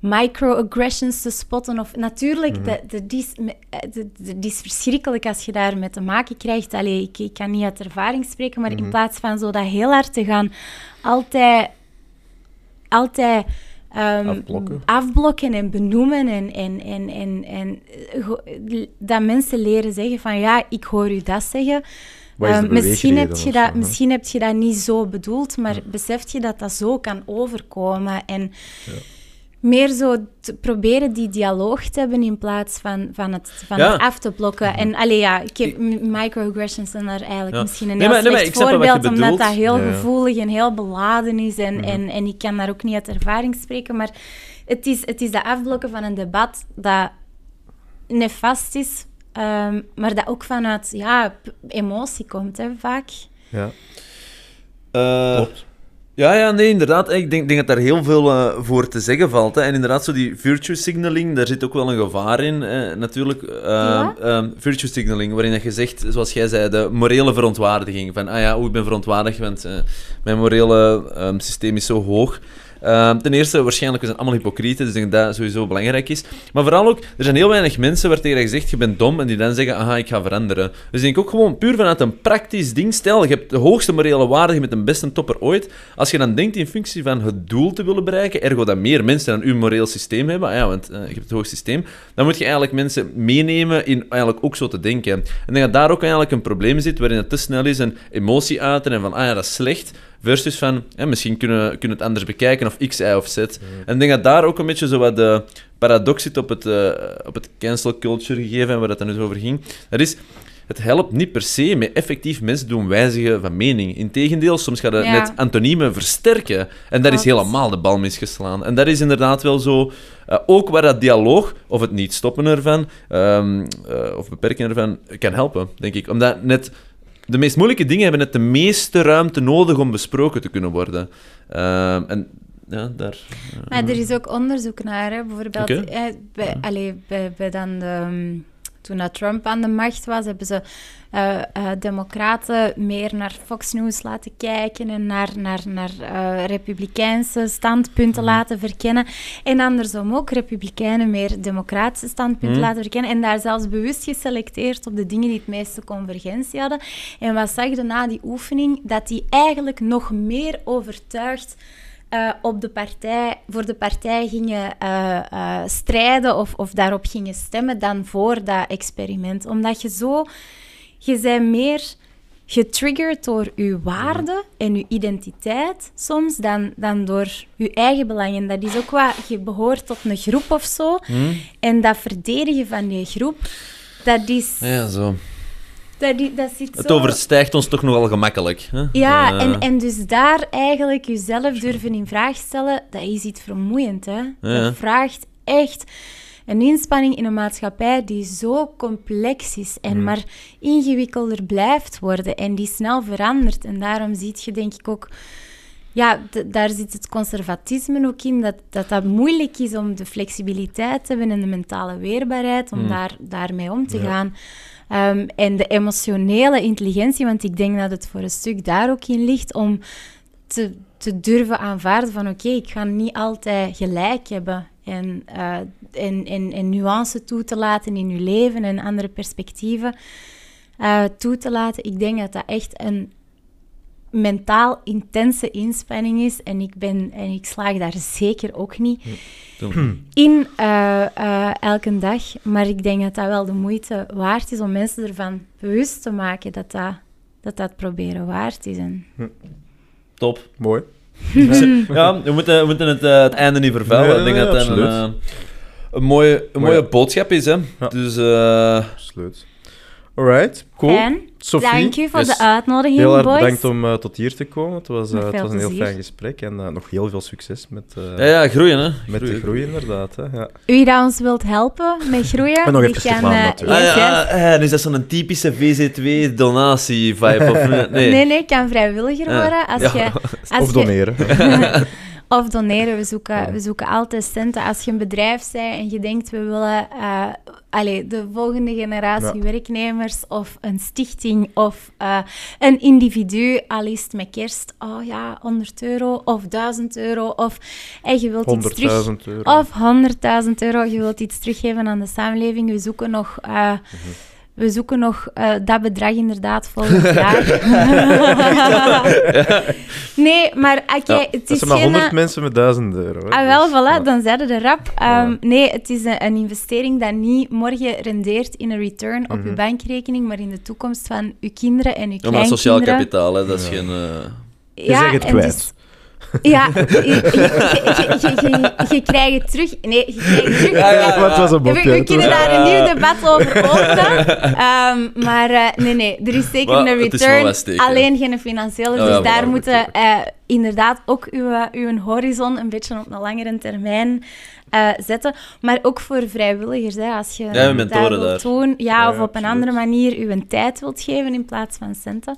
S1: microaggressions te spotten. Of, natuurlijk,
S6: Mhm.
S1: dat, dat, is, dat is verschrikkelijk als je daarmee te maken krijgt. Allee, ik, ik kan niet uit ervaring spreken, maar in plaats van zo dat heel hard te gaan, altijd... altijd ehm,
S6: Afblokken.
S1: afblokken en benoemen en, en, en, en, en eh, dat mensen leren zeggen van ja, ik hoor u dat zeggen. Ehm, misschien, heb je dat,
S6: zo,
S1: misschien heb je dat niet zo bedoeld, maar besef je dat dat zo kan overkomen. En meer zo te proberen die dialoog te hebben in plaats van, van, het, van
S2: Ja.
S1: het af te blokken. En allee, ja, ik heb microaggressions zijn daar eigenlijk
S2: Ja.
S1: misschien een
S2: Nee,
S1: heel
S2: maar- nee,
S1: voorbeeld, omdat dat heel
S6: Ja,
S1: gevoelig en heel beladen is. En,
S2: Mhm.
S1: en, en ik kan daar ook niet uit ervaring spreken, maar het is, het is dat afblokken van een debat dat nefast is, ehm, maar dat ook vanuit ja, emotie komt, hè, vaak.
S6: Ja.
S2: Eh,
S6: Klopt.
S2: Ja, ja, nee, inderdaad. Ik denk, denk dat daar heel veel eh, voor te zeggen valt. Hè. En inderdaad, zo die virtue signaling, daar zit ook wel een gevaar in, eh, natuurlijk.
S1: Wat?
S2: ehm, virtue signaling, waarin dat je zegt, zoals jij zei, de morele verontwaardiging. Van, ah ja, oh, ik ben verontwaardigd, want eh, mijn morele ehm, systeem is zo hoog. Ehm, ten eerste, waarschijnlijk, zijn allemaal hypocrieten, dus ik denk dat sowieso belangrijk is. Maar vooral ook, er zijn heel weinig mensen waar tegen je zegt, je bent dom, en die dan zeggen, aha, ik ga veranderen. Dus ik denk ook gewoon, puur vanuit een praktisch ding, stel, je hebt de hoogste morele waarde, je bent de beste topper ooit. Als je dan denkt in functie van het doel te willen bereiken, ergo dat meer mensen dan uw moreel systeem hebben, ah ja, want eh, je hebt het hoogste systeem, dan moet je eigenlijk mensen meenemen in eigenlijk ook zo te denken. En denk dat daar ook eigenlijk een probleem zit, waarin het te snel is een emotie uiten en van, ah ja, dat is slecht, versus van, hè, misschien kunnen we kunnen het anders bekijken, of X, Y of Z. En ik denk dat daar ook een beetje zo wat de paradox zit op het, eh, op het cancel culture gegeven, en waar dat dan dus over ging. Dat is, het helpt niet per se met effectief mensen doen wijzigen van mening. Integendeel, soms gaat het
S1: Ja.
S2: net antoniemen versterken. En daar is helemaal de bal misgeslaan. En dat is inderdaad wel zo... eh, ook waar dat dialoog, of het niet stoppen ervan, ehm, eh, of beperken ervan, kan helpen, denk ik. Omdat net... De meest moeilijke dingen hebben net de meeste ruimte nodig om besproken te kunnen worden. Ehm, en ja, daar...
S1: Maar er is ook onderzoek naar, hè. bijvoorbeeld eh, bij, allee, bij, bij dan de, ehm, toen dat Trump aan de macht was, hebben ze eh, eh, democraten meer naar Fox News laten kijken en naar, naar, naar eh, republikeinse standpunten laten verkennen. En andersom ook republikeinen meer democratische standpunten
S2: Mhm.
S1: laten verkennen. En daar zelfs bewust geselecteerd op de dingen die het meeste convergentie hadden. En wat zag je na die oefening? Dat die eigenlijk nog meer overtuigd eh, op de partij, voor de partij gingen eh, eh, strijden of, of daarop gingen stemmen dan voor dat experiment. Omdat je zo, je bent meer getriggerd door je waarde en je identiteit soms dan, dan door je eigen belangen. Dat is ook wat, je behoort tot een groep of zo. En dat verdedigen van die groep, dat is...
S2: Ja, zo.
S1: Dat, dat zit
S2: Het
S1: zo...
S2: overstijgt ons toch nogal gemakkelijk. Hè?
S1: Ja,
S2: Eh,
S1: en, en dus daar eigenlijk jezelf durven in vraag stellen, dat is iets vermoeiend. Hè?
S2: Ja.
S1: Dat vraagt echt een inspanning in een maatschappij die zo complex is
S2: Mm.
S1: en maar ingewikkelder blijft worden en die snel verandert. En daarom zie je denk ik ook... Ja, daar zit het conservatisme ook in, dat, dat dat moeilijk is om de flexibiliteit te hebben en de mentale weerbaarheid om
S2: Mm.
S1: daar, daarmee om te gaan. Ehm, en de emotionele intelligentie, want ik denk dat het voor een stuk daar ook in ligt, om te, te durven aanvaarden van oké, ik ga niet altijd gelijk hebben. En, eh, en, en, en nuance toe te laten in je leven en andere perspectieven eh, toe te laten. Ik denk dat dat echt een mentaal intense inspanning is. En ik, ben, en ik slaag daar zeker ook niet in eh, eh, elke dag. Maar ik denk dat dat wel de moeite waard is om mensen ervan bewust te maken dat dat, dat, dat proberen waard is. En...
S2: Top.
S6: Mooi.
S2: ja, we moeten, we moeten het, eh, het einde niet vervuilen.
S6: Nee,
S2: ik denk
S6: nee,
S2: dat dat een, een mooie, een mooie boodschap is. Hè?
S6: Ja.
S2: Dus eh,
S6: Absoluut. Alright, cool.
S1: Fijn.
S6: Sophie,
S1: Dank u voor
S2: yes.
S1: de uitnodiging,
S6: heel erg
S1: boys.
S6: bedankt om eh, tot hier te komen. Het was, eh, het was een heel fijn gesprek en eh, nog heel veel succes met, eh,
S2: ja, ja, groeien, hè.
S6: met de groei, inderdaad. Hè. Ja.
S1: U dat ons wilt helpen met groeien,
S6: En nog
S1: die
S6: even
S1: eh,
S6: natuurlijk.
S2: Ah, ja, ah, ah, dus dat is zo'n typische VZ2-donatie-vibe. of nee?
S1: Nee. nee, nee, kan vrijwilliger
S2: Ah,
S1: worden. Als
S2: ja.
S1: je, als
S6: Of
S1: je-
S6: doneren.
S1: Of doneren. We zoeken, we zoeken altijd centen. Als je een bedrijf bent en je denkt, we willen eh, allee, de volgende generatie werknemers of een stichting of eh, een individu, al is het met kerst, oh ja, 100 euro of 1000 euro of en je wilt iets terug...
S6: 100.000 euro.
S1: Of 100.000 euro, je wilt iets teruggeven aan de samenleving. We zoeken nog, eh, we zoeken nog eh, dat bedrag inderdaad volgend jaar. nee, maar oké,
S2: Ja,
S1: het is
S6: zijn maar
S1: geen...
S6: 100 mensen met 1000 euro. Hè.
S1: Ah, wel,
S6: Dus,
S1: voilà,
S6: ja.
S1: dan zeiden de rap. Ehm, Nee, het is een, een investering dat niet morgen rendeert in een return op
S6: Mhm.
S1: uw bankrekening, maar in de toekomst van uw kinderen en uw
S2: Ja, maar sociaal kapitaal, hè, dat is geen... eh,
S6: Je zegt het
S1: en
S6: kwijt.
S1: dus- ja, je, je, je, je, je- je krijgt het terug. Nee, je krijgt het terug.
S2: Ja, ja,
S6: Wat was een
S1: We,
S6: mopje?
S1: we
S6: Het
S1: kunnen daar een nieuw debat over openen. Ehm, maar eh, nee, nee, er is zeker
S2: Maar
S1: een
S2: het is wel
S1: return. alleen geen financiële. Dus
S2: ja,
S1: daar moeten eh, inderdaad ook uw, eh, uw horizon een beetje op een langere termijn eh, zetten. Maar ook voor vrijwilligers. Hè, als je
S2: Ja, mentoren daar.
S1: doen. Ja,
S6: Ja,
S1: of op een andere manier uw tijd wilt geven in plaats van centen.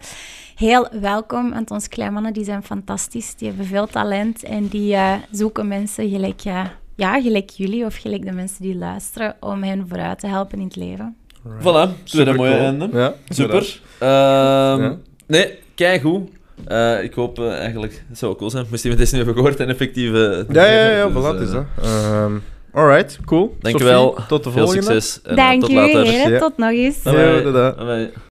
S1: Heel welkom, want onze kleinmannen die zijn fantastisch. Die hebben veel talent en die eh, zoeken mensen gelijk, eh, ja, gelijk jullie of gelijk de mensen die luisteren om hen vooruit te helpen in het leven.
S2: Voilà, tweede mooie einde.
S6: Ja,
S2: Super. Ehm,
S6: Ja.
S2: Nee, Eh ik hoop eh, eigenlijk, het zou wel cool zijn, moest iemand deze nu hebben gehoord en effectieve...
S6: Ja, ja, ja,
S2: Dus,
S6: voilà,
S2: eh,
S6: is dat. Ehm, alright, cool.
S2: Dankjewel.
S6: Sophie, Tot de
S2: Veel
S6: volgende.
S2: succes. En, eh,
S1: Dank
S2: tot later.
S1: heren.
S6: Ja.
S1: Tot nog eens.
S6: Ja,
S2: Bye bye.
S6: inderdaad.
S2: Bye bye.